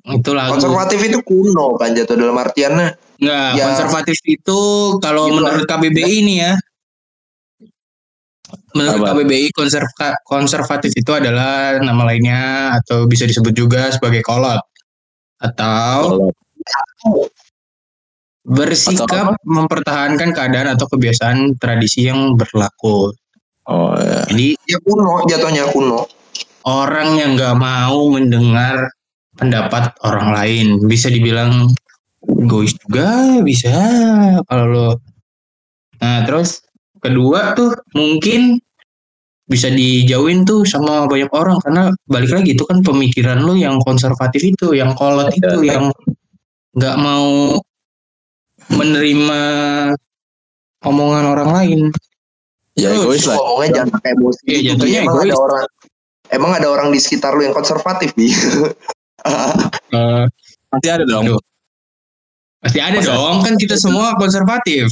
Itu lagu. Konservatif itu kuno kan jatuh dalam artiannya. Enggak, Ya. konservatif itu kalau Gitu menurut KBBI ini ya. Menurut Apa? KBBI konserva- konservatif itu adalah nama lainnya atau bisa disebut juga sebagai kolot atau bersikap mempertahankan keadaan atau kebiasaan tradisi yang berlaku. oh ya. Jadi Ya kuno jatuhnya kuno. orang yang nggak mau mendengar pendapat orang lain bisa dibilang egois juga bisa kalau lo nah terus kedua tuh mungkin bisa dijauhin tuh sama banyak orang karena balik lagi itu kan pemikiran lo yang konservatif itu yang kolot itu yang nggak mau menerima omongan orang lain Ya Terus, egois lah. Ngomongnya jangan pakai emosi. Iya, gitu. emang egois. ada orang emang ada orang di sekitar lu yang konservatif bi. Eh, Pasti ada dong. Aduh. pasti ada Masa- dong kan kita semua konservatif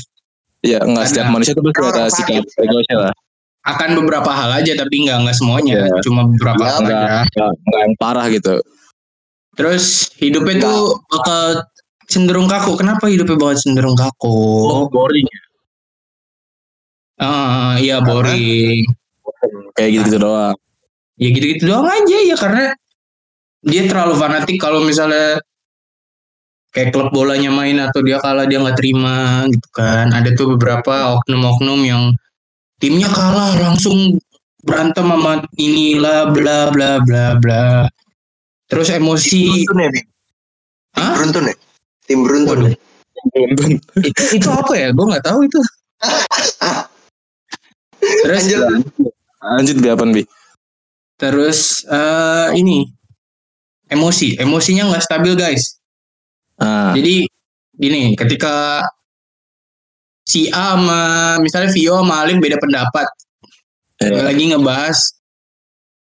Iya, enggak Ada. setiap manusia itu pasti ada sikap egoisnya lah. akan beberapa hal aja tapi nggak nggak semuanya Iya. cuma beberapa Ya, hal Enggak, aja enggak, enggak yang parah gitu. terus hidupnya tuh bakal cenderung kaku kenapa hidupnya bakal cenderung kaku boring. ah iya Karena- boring Kayak gitu-gitu doang. ya gitu-gitu doang aja ya karena dia terlalu fanatik kalau misalnya kayak klub bolanya main atau dia kalah dia nggak terima gitu kan ada tuh beberapa oknum-oknum yang timnya kalah langsung berantem sama inilah bla bla bla bla terus emosi Beruntun ya bi. Tim Hah? beruntun ya. Tim beruntun. Waduh. ya? Beruntun. itu, itu apa ya gue nggak tahu itu terus Lanjut. Lanjut bi apaan bi? terus eh, ini emosi emosinya nggak stabil guys Ah, Jadi gini, ketika si A sama misalnya Vio sama Alim beda pendapat, Iya. lagi ngebahas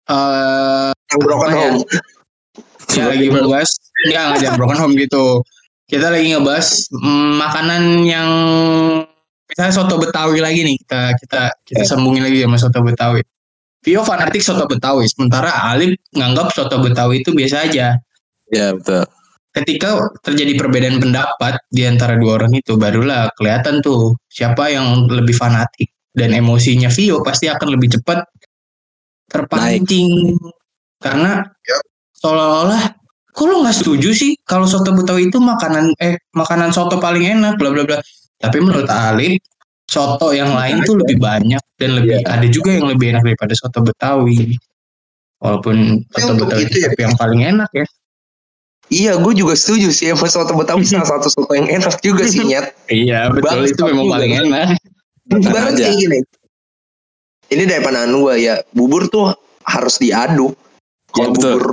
eh Yang broken Apa ya? home. ya lagi ngebahas enggak enggak jangan broken home gitu. Kita lagi ngebahas mm, makanan yang misalnya soto Betawi lagi nih kita kita kita sambungin lagi sama soto Betawi. Vio fanatik soto Betawi, sementara Alim nganggap soto Betawi itu biasa aja. Iya betul. ketika terjadi perbedaan pendapat di antara dua orang itu barulah kelihatan tuh siapa yang lebih fanatik. Dan emosinya Vio pasti akan lebih cepat terpancing. Karena seolah-olah kok lo nggak setuju sih kalau soto Betawi itu makanan eh makanan soto paling enak? Bla bla bla. Tapi menurut Alif soto yang lain tuh lebih banyak dan lebih Iya. ada juga yang lebih enak daripada soto Betawi walaupun soto untuk Betawi itu ya, yang paling enak ya Iya, gue juga setuju sih. Emang soto Betawi salah satu soto yang enak juga sih, Nyet. Iya betul Bangsat itu memang paling enak. Ibarat aja. kayak gini. Ini dari pandangan gue ya, bubur tuh harus diaduk. Kalau Iya, betul. bubur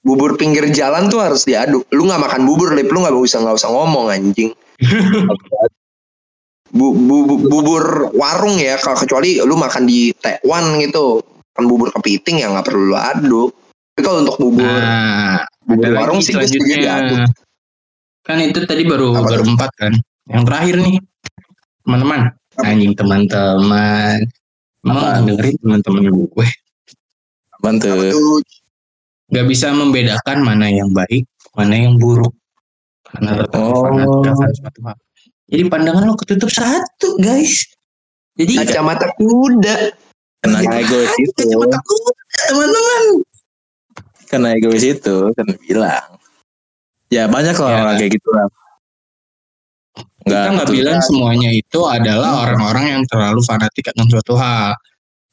bubur pinggir jalan tuh harus diaduk. Lu nggak makan bubur, lip lu nggak usah nggak usah ngomong anjing. Bu, bu- bu- bubur warung ya, kalau kecuali lu makan di Taiwan gitu, makan bubur kepiting ya nggak perlu lu aduk. Tapi kalau untuk bubur Nah, bubur warung sih setuju diaduk. selanjutnya. Kan itu tadi baru Apa baru empat kan. Yang terakhir nih, teman-teman. Anjing teman-teman. Emang dengerin teman-teman gue. Apaan tuh? Tuh, Gak bisa membedakan mana yang baik, mana yang buruk. Karena Oh. fanatik akan suatu hal. Jadi pandangan lo ketutup satu, guys. Jadi kacamata kuda. Kena egois itu. kacamata kuda, teman-teman. Kena egois itu kan bilang. Ya banyak lah Ya. orang kayak gitu lah. kita nggak bilang semuanya itu adalah orang-orang yang terlalu fanatik akan suatu hal.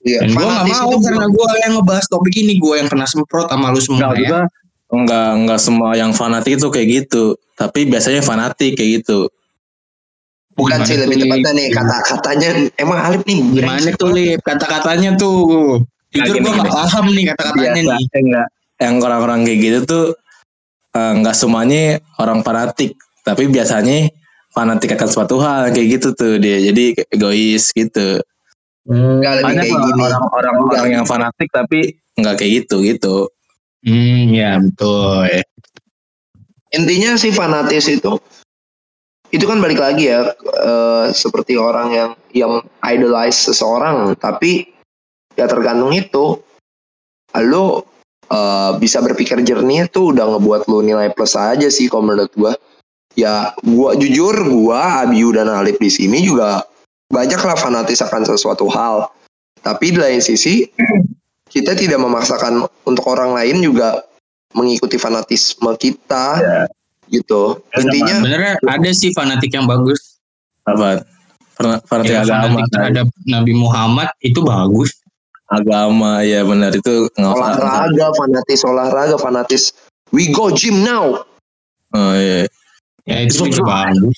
Iya, Dan gue nggak fanatis mau itu karena gue yang ngebahas topik ini, gue yang kena semprot sama lu semua Enggak ya. juga enggak enggak semua yang fanatik itu kayak gitu. Tapi biasanya fanatik kayak gitu. Bukan Gimana sih lebih tepatnya nih kata-katanya emang Alif nih Gimana tuh lip kata-katanya tuh? Jujur gini, gue nggak gini. paham nih kata-katanya nih. enggak yang orang-orang kayak gitu tuh eh, enggak semuanya orang fanatik, tapi biasanya fanatik akan suatu hal kayak gitu tuh dia. Jadi egois gitu. Enggak lebih Banyak kayak lah gini. orang-orang orang yang fanatik tapi enggak kayak gitu gitu. Hmm, ya betul. Intinya sih fanatis itu itu kan balik lagi ya eh, seperti orang yang yang idolize seseorang tapi ya tergantung itu. Lo eh, bisa berpikir jernih tuh udah ngebuat lo nilai plus aja sih kalau menurut gua. Ya gua jujur gua Abiu dan Alif di sini juga banyak lah fanatis akan sesuatu hal. Tapi di lain sisi kita tidak memaksakan untuk orang lain juga mengikuti fanatisme kita gitu Ya, intinya Sebenarnya ada sih fanatik yang bagus. Apa? Fana- Fanatik Ya, agama, fanatik terhadap Nabi Muhammad itu bagus. agama ya benar itu olahraga fanatis olahraga fanatis we go gym now Oh iya. Ya itu Itu juga bagus. bagus.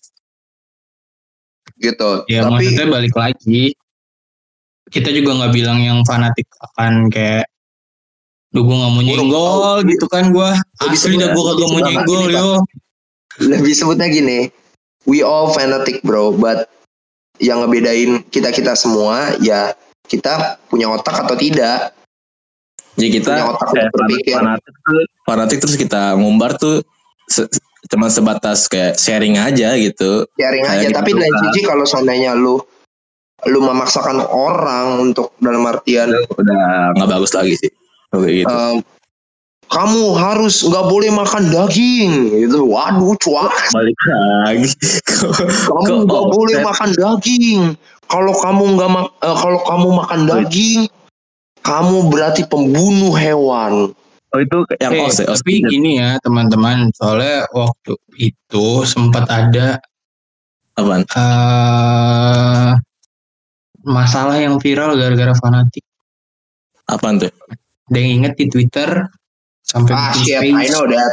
gitu Ya tapi maksudnya balik lagi. Kita juga nggak bilang yang fanatik akan kayak Duh gue gak mau nyenggol gitu kan gue Asli dah gue kagak mau lebih nyenggol sebutnya yo lebih sebutnya gini we all fanatic bro but yang ngebedain kita kita semua ya kita punya otak atau tidak Jadi kita Punya otak kayak untuk berpikir. fanatik, fanatik terus kita ngumbar tuh se- cuma sebatas kayak sharing aja gitu. sharing Kayak aja kita tapi lain suka. sisi kalau seandainya lu lu memaksakan orang untuk dalam artian Udah nggak bagus lagi sih. Oke gitu. em, kamu harus nggak boleh makan daging gitu waduh cuak Balik lagi. kamu nggak boleh makan daging kalau kamu nggak mak eh, kalau kamu makan daging kamu berarti pembunuh hewan Oh itu yang Eh, os ya. os- Tapi gini ya teman-teman Soalnya waktu itu sempat ada apaan? eh Masalah yang viral gara-gara fanatik Apaan tuh? Ada yang inget di Twitter Sampai ah bikin shit space. I know that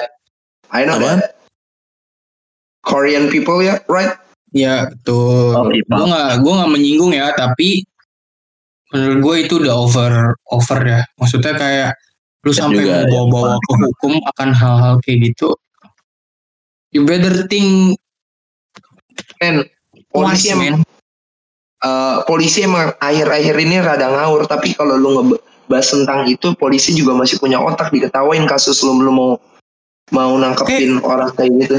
I know Apaan? that Korean people ya right Ya betul. Oh, gue K-pop. nggak gue nggak menyinggung ya, tapi menurut gue itu udah over over ya. Maksudnya kayak lu Ya sampai juga, ya. bawa-bawa ke hukum akan hal-hal kayak gitu. You better think and polisi emang man. eh, polisi emang akhir-akhir ini rada ngawur tapi kalau lu ngebahas tentang itu polisi juga masih punya otak diketawain kasus lu belum mau mau nangkepin orang kayak gitu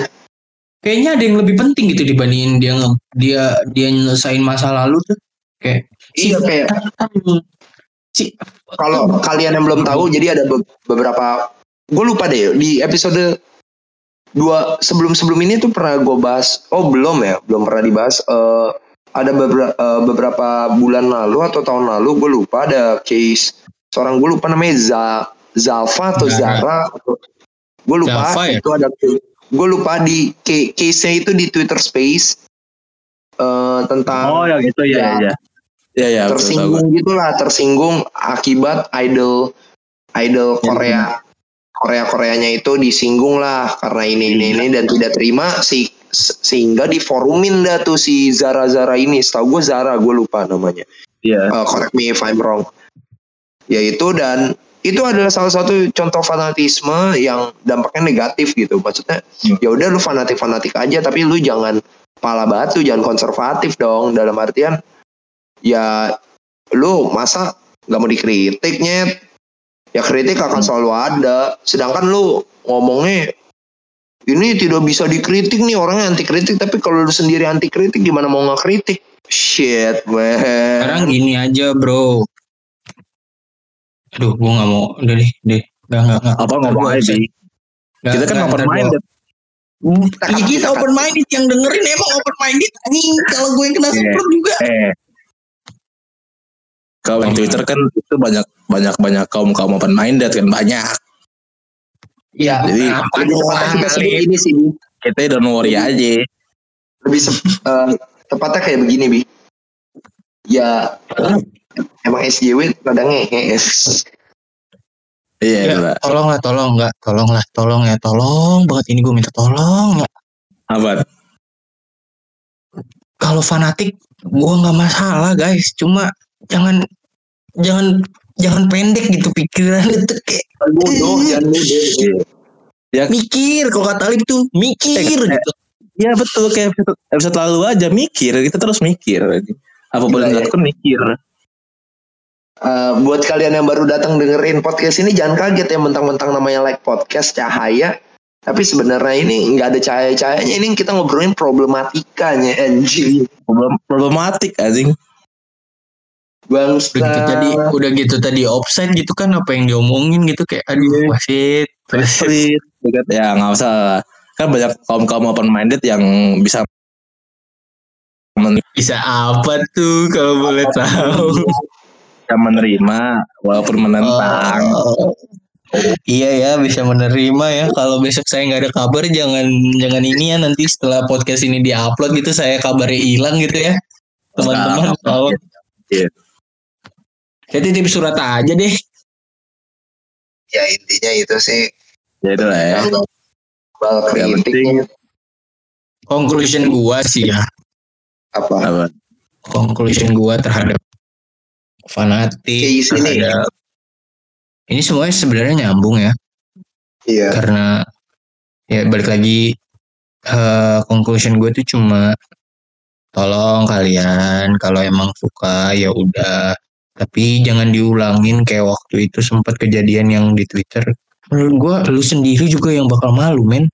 Kayaknya ada yang lebih penting gitu dibandingin dia nge- dia dia nyelesain masa lalu tuh. Kayak iya kayak si kalau kalian yang belum tahu jadi ada be- beberapa gue lupa deh di episode dua sebelum sebelum ini tuh pernah gue bahas oh belum ya belum pernah dibahas Eh, ada beberapa beberapa bulan lalu atau tahun lalu gue lupa ada case seorang gue lupa namanya Za Zalfa atau Zara. Gue lupa Zalfa ya? itu ada gue lupa di ca- case-nya itu di Twitter Space eh, tentang Oh ya gitu ya Ya. ya. Ya ya. betul, tersinggung gitulah tersinggung akibat idol idol Korea Korea Koreanya itu disinggung lah karena ini ini ini dan tidak terima si se- sehingga diforumin dah tuh si Zara Zara ini setahu gue Zara gue lupa namanya gue. Iya. Eh, correct me if I'm wrong yaitu dan itu adalah salah satu contoh fanatisme yang dampaknya negatif gitu. Maksudnya Hmm. ya udah lu fanatik fanatik aja tapi lu jangan pala batu jangan konservatif dong. Dalam artian ya lu masa nggak mau dikritik nyet? Ya kritik akan selalu ada. Sedangkan lu ngomongnya ini tidak bisa dikritik nih orangnya anti kritik tapi kalau lu sendiri anti kritik gimana mau nggak kritik shit man. Sekarang gini aja bro. Aduh, gue nggak mau. Udah deh, deh. Nggak, nggak, nggak. Apa ngomong aja? Nggak, Kita kan nggak, open minded. Iya kita open minded yang dengerin emang open minded anjing kalau gue yang kena Iya. semprot juga. Eh. Kalau di Twitter kan itu banyak banyak banyak kaum kaum open minded kan banyak. Ya, Jadi, apa kita sebut ini sih. Kita don't worry aja. Lebih sep- eh, tepatnya kayak begini, Bi. Ya, emang SJW rada ngehe. Iya, Ya, tolong lah, tolong nggak, tolong lah, tolong ya, tolong banget ini gue minta tolong ya. Apa? Kalau fanatik gue nggak masalah guys, cuma jangan jangan jangan pendek gitu pikiran itu kayak Bodoh, jangan bodoh. mikir kalau kata Alif tuh mikir Eh, gitu. Iya betul kayak episode, lalu aja mikir kita terus mikir. Apa pun Gila, yang ya. dilakukan mikir. Eh, buat kalian yang baru datang dengerin podcast ini jangan kaget ya mentang-mentang namanya like podcast cahaya Tapi sebenarnya ini nggak ada cahaya-cahayanya. Ini kita ngobrolin problematikanya anjing. Problem problematik anjing. Bangsa. Udah gitu tadi udah gitu tadi offside gitu kan apa yang diomongin gitu kayak aduh Iya. wasit. Wasit. Ya nggak usah. Kan banyak kaum kaum open minded yang bisa men- Bisa apa tuh kalau boleh tahu? Bisa menerima walaupun menentang. Oh. Iya ya bisa menerima ya kalau besok saya nggak ada kabar jangan jangan ini ya nanti setelah podcast ini diupload gitu saya kabarnya hilang gitu ya teman-teman Nggak, kalau Iya. saya titip surat aja deh Ya intinya itu sih. Ya itu lah ya. Kalau bal kritik penting conclusion gua sih ya apa? apa? conclusion gua terhadap fanatik Kayak sini. terhadap ini semuanya sebenarnya nyambung ya Iya. karena ya balik lagi eh, conclusion gue tuh cuma tolong kalian kalau emang suka ya udah tapi jangan diulangin kayak waktu itu sempat kejadian yang di Twitter menurut gue lu sendiri juga yang bakal malu men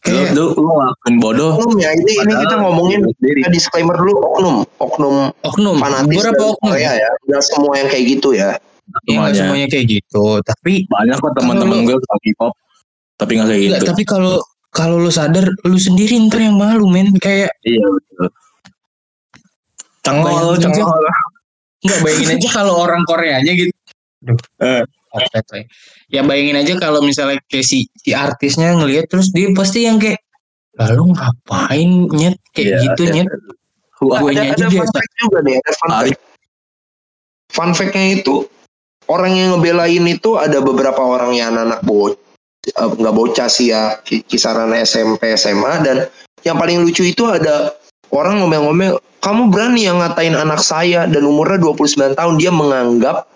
kayak lu, lu ngelakuin bodoh. Oknum ya ini ini kita ngomongin kita disclaimer dulu oknum oknum oknum fanatis beberapa dari oknum Korea ya. Nggak semua yang kayak gitu ya. ya nggak Semuanya. semuanya kayak gitu tapi Banyak kok teman-teman gue suka K-pop tapi nggak kayak Enggak, gitu. tapi kalau kalau lu sadar lu sendiri ntar yang malu men kayak Iya betul. Cengol, aja. cengol. nggak bayangin aja kalau orang Koreanya gitu Eh. Offset, coy. ya bayangin aja kalau misalnya kayak si, si artisnya ngelihat terus dia pasti yang kayak lalu ngapain nyet kayak Iya, gitu iya. nyet Gue aja ada fun fact juga nih, ada fun fact. Fun fact-nya itu orang yang ngebelain itu ada beberapa orang yang anak-anak bo eh, nggak bocah sih ya ki- kisaran SMP SMA dan yang paling lucu itu ada orang ngomel-ngomel kamu berani yang ngatain anak saya dan umurnya 29 tahun dia menganggap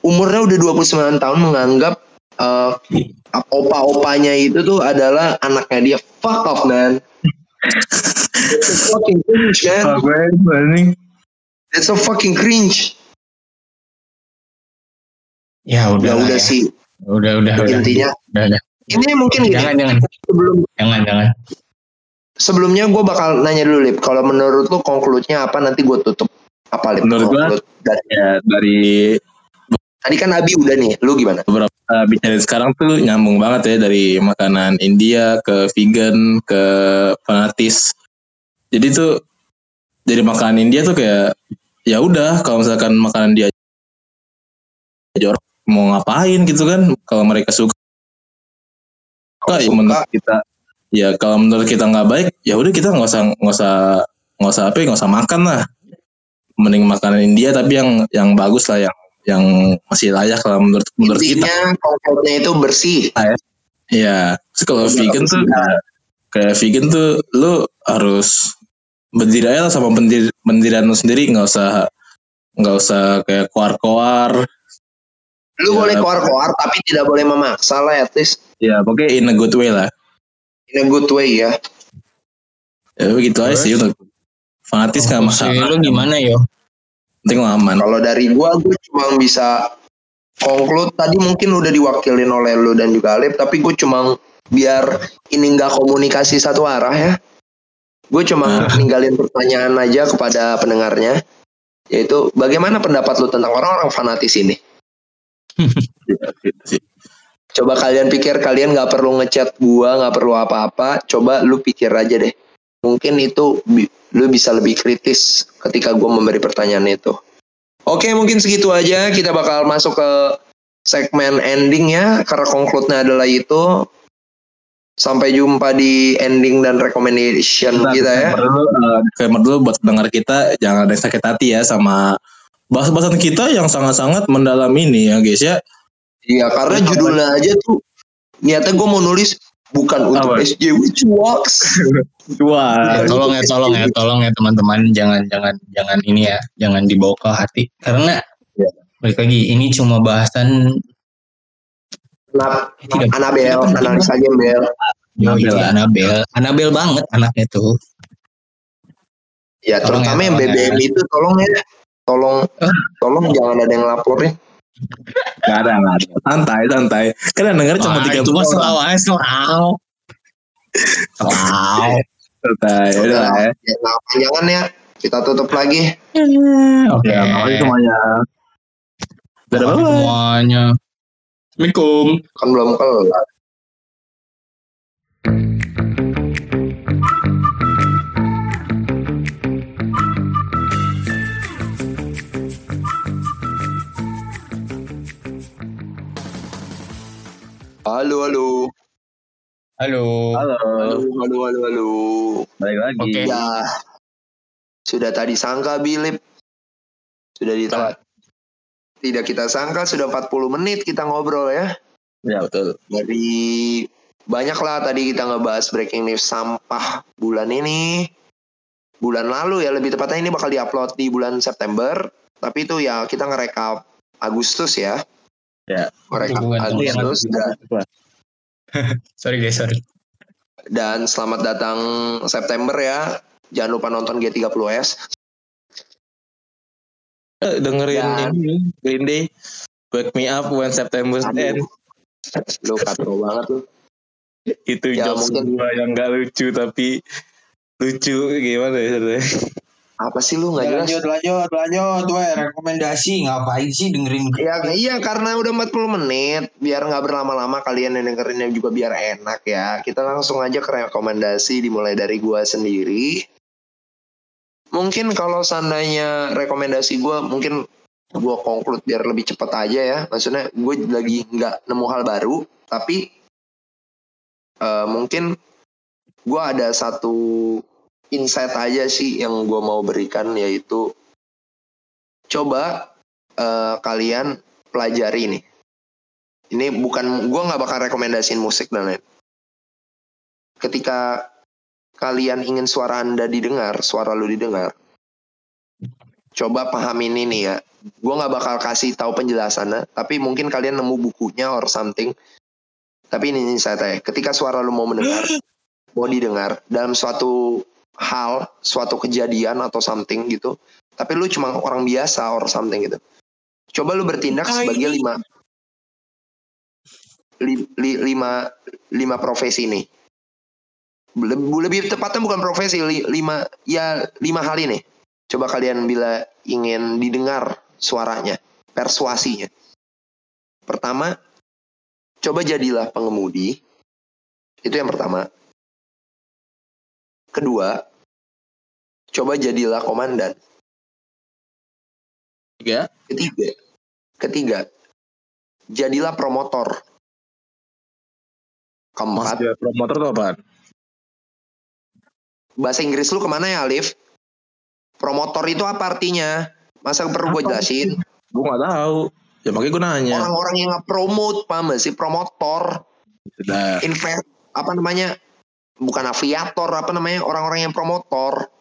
umurnya udah 29 tahun menganggap eh, opa-opanya itu tuh adalah anaknya dia fuck off man It's a fucking cringe man gue. It's so fucking cringe. ya udah Ya lah udah ya. sih udah udah udah intinya. udah, udah. Ini mungkin gini, jangan jangan sebelum jangan jangan sebelumnya gue bakal nanya dulu lip. Kalau menurut lu konkludnya apa nanti gue tutup apa lip? Menurut dari- Ya dari tadi kan Abi udah nih. Lu gimana? beberapa uh, bicara sekarang tuh nyambung banget ya dari makanan India ke vegan ke fanatis. Jadi tuh dari makanan India tuh kayak ya udah kalau misalkan makanan dia orang mau ngapain gitu kan kalau mereka suka ya suka. menurut kita ya kalau menurut kita nggak baik ya udah kita nggak usah nggak usah nggak usah apa ya, nggak usah makan lah mending makanan India tapi yang yang bagus lah yang yang masih layak lah menurut menurut kita Intinya konkludnya itu bersih. Iya, terus kalau vegan tuh bersih. kayak vegan tuh lu harus berdiri aja lah sama pendir, pendirian lu sendiri nggak usah nggak usah kayak koar-koar Lu Ya. boleh keluar-keluar tapi tidak boleh memaksa lah at least ya pokoknya in a good way lah in a good way ya. ya begitu aja Terus? sih untuk fanatis nggak Maksud masalah lu gimana yo penting aman Kalau dari gua, gue cuma bisa conclude tadi mungkin udah diwakilin oleh lu dan juga Alip, tapi gue cuma biar ini nggak komunikasi satu arah ya. Gue cuma Ah. ninggalin pertanyaan aja kepada pendengarnya, yaitu bagaimana pendapat lu tentang orang-orang fanatis ini? Coba kalian pikir kalian nggak perlu ngechat gua, nggak perlu apa-apa. Coba lu pikir aja deh. Mungkin itu bi- lu bisa lebih kritis ketika gua memberi pertanyaan itu. Oke, mungkin segitu aja. Kita bakal masuk ke segmen ending ya. Karena conclude-nya adalah itu. Sampai jumpa di ending dan recommendation Bentar, kita ya. dulu, uh, disclaimer dulu buat pendengar kita jangan ada sakit hati ya sama bahas-bahasan kita yang sangat-sangat mendalam ini ya guys ya Iya, karena Apa? judulnya aja tuh niatnya gue mau nulis bukan untuk Apa? SJ which works. wah Ya, tolong ya, tolong ya, tolong ya teman-teman, jangan jangan jangan ini ya, jangan dibawa ke hati. Karena Ya. balik lagi, ini cuma bahasan Anab tidak Anabel, analisa gembel. Anabel iya. Anabel, Anabel banget anaknya tuh. Ya Tolong terutama ya, yang BBM itu tolong ya. Tolong tolong jangan ada yang laporin. Gak ada, gak ada. Santai, santai. Yang denger cuma Wah, tiga itu puluh mah orang. selaw aja selaw. Selaw. Santai, udah lah ya. Nah, jangan ya. Kita tutup lagi. Oke. Ya, makasih semuanya. Dadah, bye-bye. semuanya. Assalamualaikum. Kan belum kelar. Halo, halo. Halo. Halo. Halo, halo, halo, halo. Balik lagi. Oke. Ya, sudah tadi sangka Bilip. Sudah di tidak kita sangka sudah 40 menit kita ngobrol ya. Ya, betul. Dari banyak lah tadi kita ngebahas breaking news sampah bulan ini. Bulan lalu ya lebih tepatnya ini bakal diupload di bulan September. Tapi itu ya kita ngerekap Agustus ya. Ya. Hubungan Agustus dan, Sorry guys, sorry. dan selamat datang September ya. Jangan lupa nonton G30S. Eh, dengerin Dan- ini Green Day Wake Me Up When September Aduh. End Lu katro banget lu. itu Ya, jokes mungkin- gua yang gak lucu tapi lucu gimana ya sebenarnya Apa sih lu nggak jelas? lanjut, lanjut, lanjut. Weh, rekomendasi. Ngapain sih dengerin Ya iya karena udah 40 menit biar nggak berlama-lama kalian yang dengerinnya juga biar enak ya. Kita langsung aja ke rekomendasi dimulai dari gua sendiri. Mungkin kalau seandainya rekomendasi gua mungkin gua conclude biar lebih cepet aja ya. Maksudnya gue lagi nggak nemu hal baru tapi eh, mungkin gua ada satu insight aja sih yang gua mau berikan yaitu coba eh, kalian pelajari nih. Ini bukan gue nggak bakal rekomendasiin musik dan lain. Ketika kalian ingin suara anda didengar, suara lu didengar, coba pahamin ini ya. Gue nggak bakal kasih tahu penjelasannya, tapi mungkin kalian nemu bukunya or something. Tapi ini, ini saya tanya, ketika suara lu mau mendengar, mau didengar dalam suatu hal, suatu kejadian atau something gitu, tapi lu cuma orang biasa or something gitu. Coba lu bertindak sebagai lima li- li- lima lima profesi nih. Lebih, lebih tepatnya bukan profesi, li- lima ya lima hal ini. Coba kalian bila ingin didengar suaranya, persuasinya. Pertama, coba jadilah pengemudi. Itu yang pertama. Kedua, coba jadilah komandan. tiga Ketiga, ketiga, jadilah promotor. Keempat, Mas promotor tuh apaan? bahasa Inggris lu ke mana ya Alif? Promotor itu apa artinya? Masa perlu gue Apa? jelasin? gue gak tahu ya makanya gue nanya Orang-orang yang nge-promote, paham sih? Promotor, sudah invest, apa namanya? Bukan aviator, apa namanya? Orang-orang yang promotor.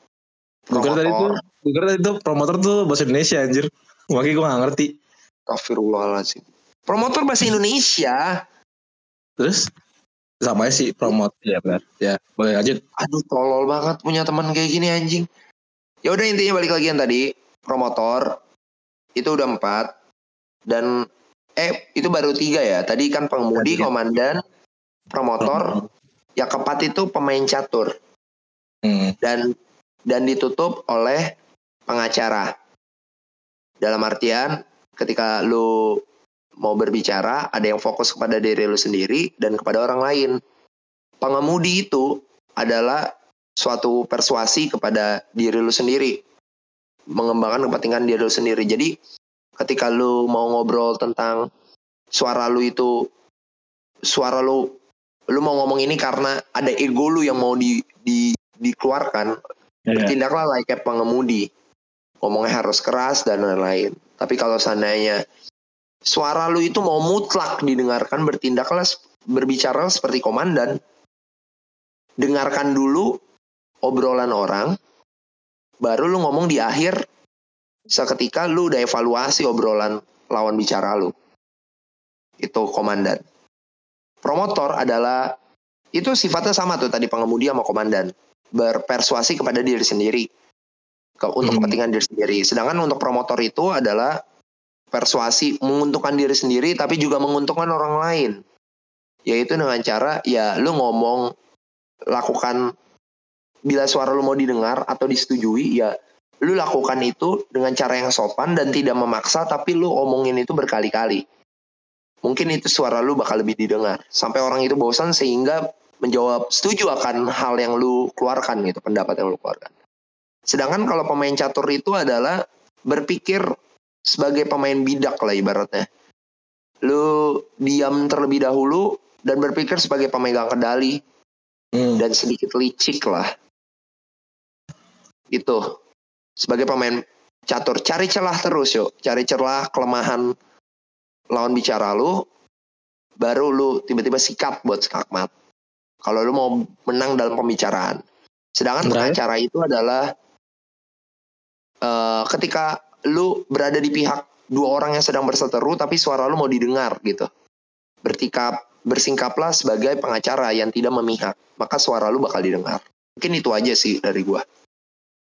gue kira tadi tuh Promotor. gue kira tadi tuh promotor tuh bahasa Indonesia anjir makanya gue gak ngerti Astagfirullahaladzim. Promotor bahasa Indonesia. terus sama aja sih promote ya benar ya boleh lanjut Aduh, tolol banget punya teman kayak gini anjing. Ya udah intinya balik lagi yang tadi promotor itu udah empat dan eh itu baru tiga ya. Tadi kan pengemudi, Tiga. komandan, promotor. Yang keempat itu pemain catur hmm. dan dan ditutup oleh pengacara. Dalam artian ketika lu mau berbicara ada yang fokus kepada diri lu sendiri dan kepada orang lain. Pengemudi itu adalah suatu persuasi kepada diri lu sendiri. Mengembangkan kepentingan diri lu sendiri. Jadi ketika lu mau ngobrol tentang suara lu itu suara lu lu mau ngomong ini karena ada ego lu yang mau di, di dikeluarkan Ya, bertindaklah layaknya pengemudi. Ngomongnya harus keras dan lain-lain. Tapi kalau seandainya suara lu itu mau mutlak didengarkan, bertindaklah berbicara seperti komandan. Dengarkan dulu obrolan orang, baru lu ngomong di akhir seketika lu udah evaluasi obrolan lawan bicara lu. Itu komandan. Promotor adalah itu sifatnya sama tuh tadi pengemudi sama komandan berpersuasi kepada diri sendiri ke, untuk Hmm. kepentingan diri sendiri. Sedangkan untuk promotor itu adalah persuasi menguntungkan diri sendiri tapi juga menguntungkan orang lain yaitu dengan cara ya lu ngomong lakukan bila suara lu mau didengar atau disetujui ya lu lakukan itu dengan cara yang sopan dan tidak memaksa tapi lu omongin itu berkali-kali mungkin itu suara lu bakal lebih didengar. Sampai orang itu bosan sehingga menjawab setuju akan hal yang lu keluarkan gitu pendapat yang lu keluarkan. Sedangkan kalau pemain catur itu adalah berpikir sebagai pemain bidak lah ibaratnya. Lu diam terlebih dahulu dan berpikir sebagai pemegang kendali Hmm. dan sedikit licik lah. Itu sebagai pemain catur cari celah terus yuk, cari celah kelemahan lawan bicara lu, baru lu tiba-tiba sikap buat skakmat. Kalau lu mau menang dalam pembicaraan. Sedangkan Right. pengacara itu adalah eh, ketika lu berada di pihak dua orang yang sedang berseteru tapi suara lu mau didengar gitu. Bertikap bersingkaplah sebagai pengacara yang tidak memihak, maka suara lu bakal didengar. Mungkin itu aja sih dari gua.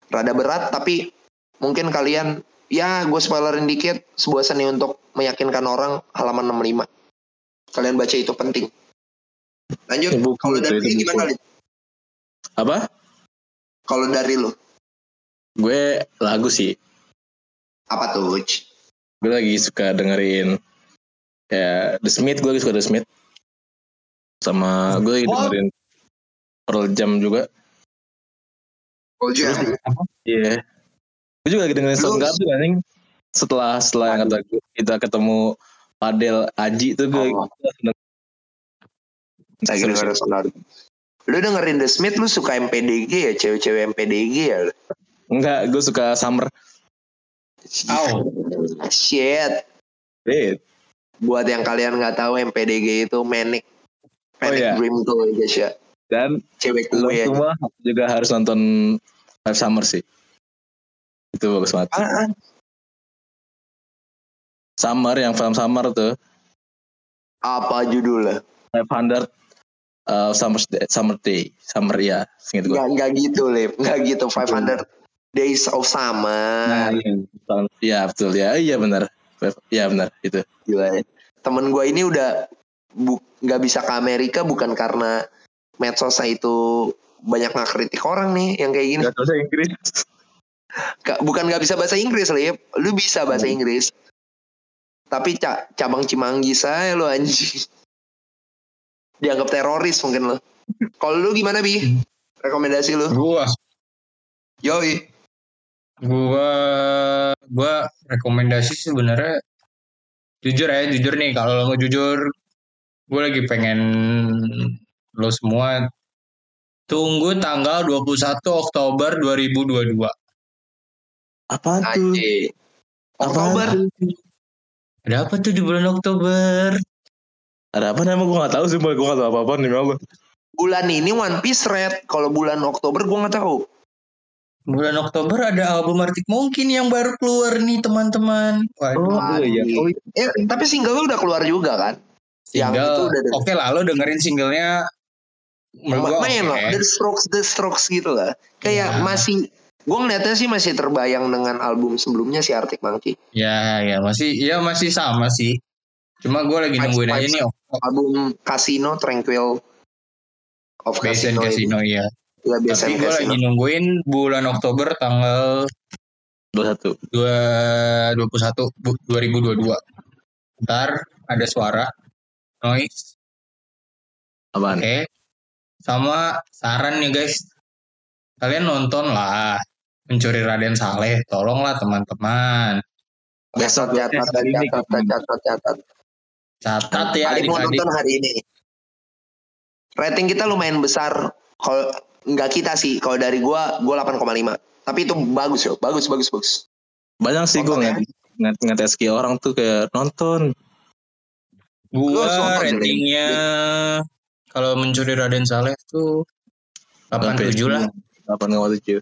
Rada berat tapi mungkin kalian ya gue spoilerin dikit sebuah seni untuk meyakinkan orang halaman 65. Kalian baca itu penting. Lanjut. Buku Kalau dari itu gimana? Lid? Apa? Kalau dari lu Gue lagu sih. apa tuh? Uj? Gue lagi suka dengerin ya The Smith. Gue lagi suka The Smith. Sama gue lagi Oh. dengerin Pearl Jam juga. Oh, iya. Iya. Gue juga lagi dengerin Soundgarden anjing. Setelah setelah yang kata gue, kita ketemu Padel Aji tuh gue Oh. Lagi dengerin sonar. Lu dengerin The Smith lu suka MPDG ya, cewek-cewek MPDG ya? Enggak, gue suka Summer. Au. Shit. Wait. Buat yang kalian nggak tahu MPDG itu Manic Oh, Manic iya. Dream tuh guys ya. Dan Cewek lo gue ya. semua juga harus nonton Five Summer sih. Itu bagus banget. Apaan? Summer yang film Summer tuh. Apa judulnya? 500 uh, Summer Day, Summer Day, Summer ya, singkat gue. Nggak, nggak gitu, Lip. Nggak gitu. 500 Days of Summer. Iya betul ya, iya benar. Iya benar itu. Gila ya. Temen gue ini udah bu- nggak bisa ke Amerika bukan karena medsosnya itu banyak ngakritik orang nih yang kayak gini. Gak bahasa Inggris. Ka- bukan nggak bisa bahasa Inggris Lip. Lu bisa bahasa Inggris. Tapi ca- cabang Cimanggi saya lu anjing. Dianggap teroris mungkin lo. Kalau lu gimana Bi? Rekomendasi lu? Gua, Yoi. gua, gua rekomendasi sebenarnya jujur ya, jujur nih kalau lo mau jujur, gue lagi pengen lo semua tunggu tanggal 21 Oktober 2022. Apaan tuh? Apaan Oktober. tuh? Ada apa tuh di bulan Oktober? Ada apa namanya gue gak tahu sih, gue gak tahu apa-apa nih Allah. Bulan ini One Piece Red. Kalau bulan Oktober gue nggak tahu. Bulan Oktober ada album Arctic Mungkin yang baru keluar nih teman-teman. Waduh. Oh, iya. Oh, Eh, tapi single udah keluar juga kan? Yang itu Single, udah oke lah lo dengerin singlenya menurut main oke. loh, The Strokes, The Strokes gitu lah. Kayak Ya. masih, gue ngeliatnya sih masih terbayang dengan album sebelumnya si Arctic Monkey. Ya, ya masih, ya masih sama sih. Cuma gue lagi nungguin aja nih oh, Album Casino, Tranquil of Basin Casino. Casino ya. Ya, biasa Tapi gue lagi nungguin bulan Oktober tanggal 21. 2, 21 bu- 2022. Ntar ada suara noise, Apaan? oke. Sama saran nih guys, kalian nonton lah Mencuri Raden Saleh, tolonglah teman-teman. Catat, catat, catat, catat, catat. Catat ya Paling mau adik-adik. nonton hari ini. Rating kita lumayan besar. Kalau nggak kita sih, kalau dari gua, gua 8,5. Tapi itu bagus yo, bagus, bagus, bagus. Banyak sih gue ya. ngeliat, ngeliat, SK orang tuh kayak nonton. Gua ratingnya kalau mencuri Raden Saleh tuh 87 lah. 8,7.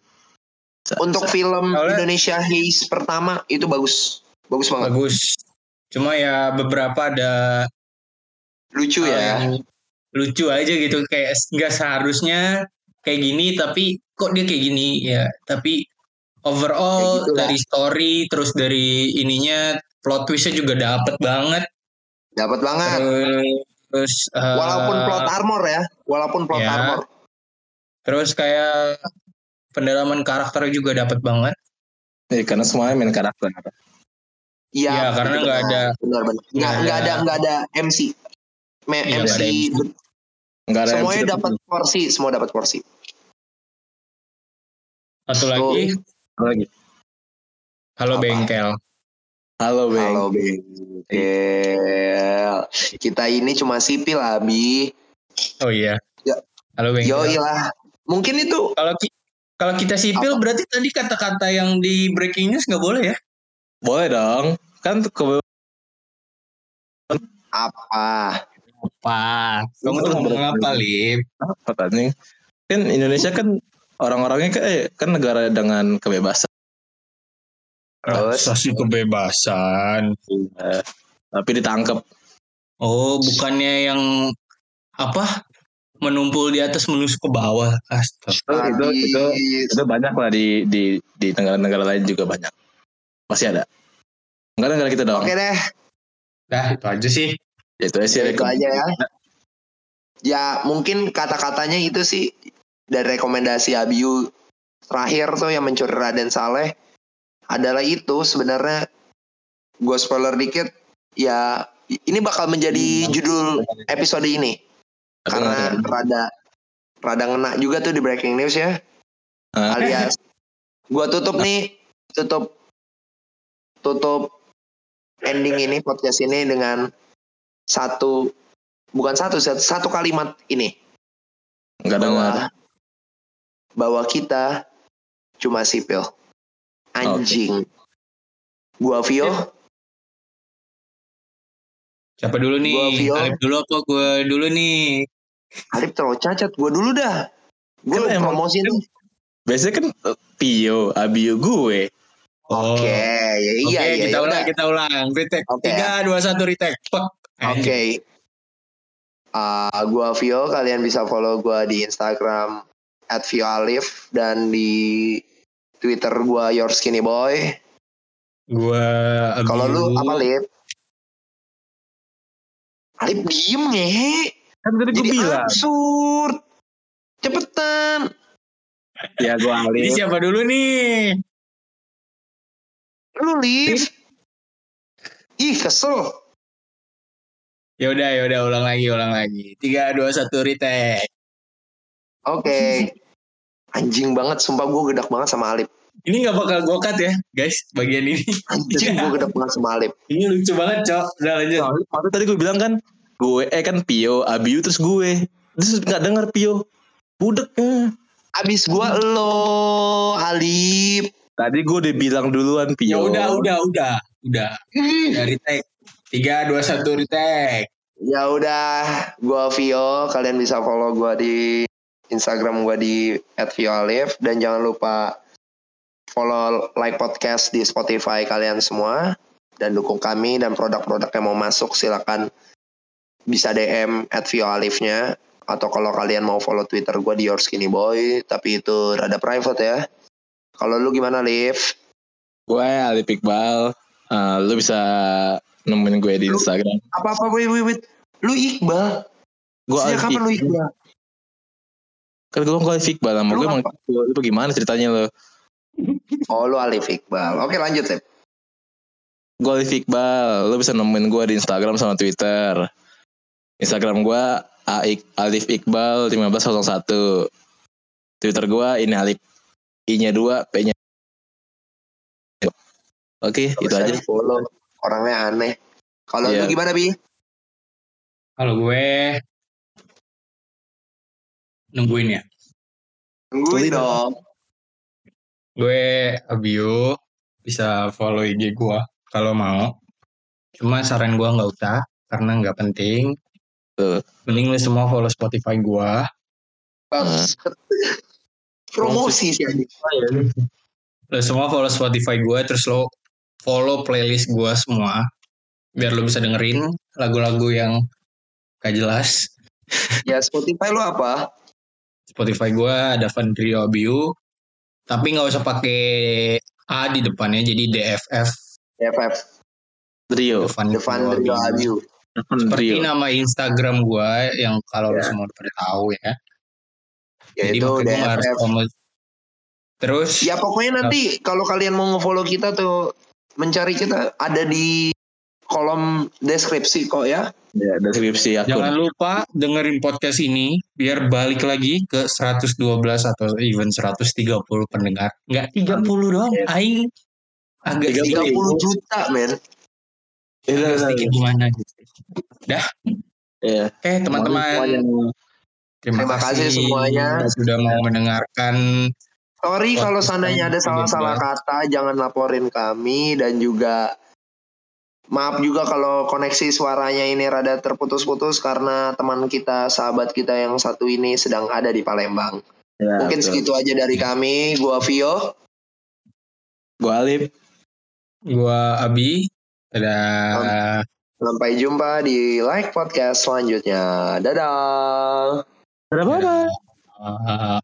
Untuk film Soalnya- Indonesia Haze pertama itu bagus, bagus banget, Bagus. Cuma ya beberapa ada lucu ya. lucu aja gitu kayak nggak seharusnya kayak gini tapi kok dia kayak gini ya tapi overall Ya gitu dari story terus dari ininya plot twistnya juga dapet banget Dapat banget. terus eh, Walaupun plot armor ya, walaupun plot Ya. armor. terus kayak pendalaman karakter juga dapet banget Eh, karena semuanya main karakter. Iya, Iya, karena nggak ada- benar benar. Nggak nggak nggak ada ada- nggak ada MC. Me- Iya, MC, nggak ada MC. Enggak ada semuanya dapat porsi, semua dapat porsi. satu lagi Apa lagi. halo Apa? bengkel Halo, Bang. Halo Bengkel. Kita ini cuma sipil Abi. oh iya Ya. halo bengkel Yo lah. Mungkin itu kalau ki- kalau kita sipil Apa? berarti tadi kata-kata yang di breaking news nggak boleh ya Boleh dong. Kan ke apa? apa kamu tuh ngomong apa lip apa anjing? Kan Indonesia kan orang-orangnya kan, eh, kan negara dengan kebebasan. Terus? Asasi kebebasan Eh, tapi ditangkap. oh bukannya yang apa menumpul di atas menusuk ke bawah astaga itu, itu, Habis. itu banyak lah di di di negara-negara lain juga banyak. Masih ada. Enggak negara kita doang. Oke deh, dah itu aja sih Itu aja sih. itu aja ya. Ya mungkin kata-katanya itu sih dari rekomendasi Abiu terakhir tuh yang mencuri Raden Saleh adalah itu sebenarnya gue spoiler dikit ya ini bakal menjadi judul episode ini karena rada rada ngena juga tuh di breaking news ya. Hah? alias gua tutup nih tutup tutup ending ini podcast ini dengan satu bukan satu satu, satu kalimat ini. Enggak dengar. bahwa bahwa kita cuma sipil. Anjing. Gua Vio. Siapa dulu nih? Gua Vio. Alif dulu apa gue dulu nih Alif terlalu cacat gua dulu dah gue Kan emang- promosi kan- nih Biasanya kan eh, Pio, Abio gue. oke ya iya Oke, iya kita ya ulang, udah. kita ulang. Retake. Oke. Tiga, dua, satu, retake. Oke. Ah, gua Vio, kalian bisa follow gua di Instagram @vioalif dan di Twitter gua Your Skinny Boy. Gua Kalau lu apa Lip? Alip diem ngehe. Kan tadi gue bilang. absurd. Cepetan. Ya gue Ini alih. siapa dulu nih? Lu Lip. Ih kesel. Ya udah, ya udah ulang lagi, ulang lagi. Tiga, dua, satu, retake. Oke. Anjing banget, sumpah gua gedak banget sama Alip. Ini nggak bakal gue cut ya, guys, bagian ini. Anjing gua gedak banget sama Alip. Ini lucu banget, Cok. Udah lanjut. Waktu tadi gue bilang kan gue eh kan Pio, Abiu terus gue. Terus nggak denger Pio. Budeknya. Abis gua lo Alip. Tadi gue udah bilang duluan Ya Pio. udah, udah, udah, udah. Ih. Udah retake. Tiga, dua, satu, retake. Ya udah, gua Vio, kalian bisa follow gua di Instagram gua di @vioalif dan jangan lupa follow like podcast di Spotify kalian semua dan dukung kami dan produk-produk yang mau masuk silakan bisa DM @vioalifnya atau kalau kalian mau follow Twitter gua di Your Skinny Boy tapi itu rada private ya. Kalau lu gimana Liv? Gue Alif Iqbal. Eh, lu bisa nemuin gue di Lu- Instagram. Apa-apa wait wait wait. Lu Iqbal. Gue Sejak Alif kapan lu Iqbal. Kan gue gue Alif Iqbal. Sama Lu gue emang lu, lu gimana ceritanya lo? Oh lu Alif Iqbal. Oke lanjut Lip. Gue Alif Iqbal. Lu bisa nemuin gue di Instagram sama Twitter. Instagram gue Aik Alif Iqbal 1501. Twitter gue ini Alif. I-nya 2, P-nya. Oke, itu Bisa aja. follow. Orangnya aneh. Kalau Iya. lu gimana Bi? Kalau gue nungguin ya. Tungguin Tungguin dong. Gue Abio bisa follow IG gue kalau mau. Cuma saran gue nggak usah karena nggak penting. Mending lu semua follow Spotify gue. Promosi sih. Lo semua follow Spotify gue terus lo follow playlist gue semua biar lo bisa dengerin lagu-lagu yang gak jelas. Ya Spotify lu apa? Spotify gue ada Vandrio Abiu, Tapi nggak usah pakai A di depannya jadi DFF DFF Drio. Devan Drio Abiu. Seperti Drio. nama Instagram gua yang kalau lu Ya. semua udah pada tahu ya. Jadi Yaitu makanya gua harus promo- Terus Ya pokoknya nanti kalau kalian mau nge-follow kita tuh mencari kita ada di kolom deskripsi kok ya. Ya, deskripsi akun. Jangan lupa dengerin podcast ini biar balik lagi ke 112 atau even 130 pendengar. Enggak 30 doang. Aing agak 30. sedikit, 30 juta men. Iya, agak iya, sedikit gimana gitu. Iya. Oke teman-teman terima, Terima kasih semuanya. sudah mau mendengarkan. Sorry kalau seandainya ada salah-salah kata, jangan laporin kami dan juga maaf juga kalau koneksi suaranya ini rada terputus-putus karena teman kita, sahabat kita yang satu ini sedang ada di Palembang. Ya, Mungkin betul. segitu aja dari kami. Gua Vio. Gua Alip. Gua Abi. Dadah. Sampai jumpa di like podcast selanjutnya. Dadah. Dadah, bye-bye. Ah,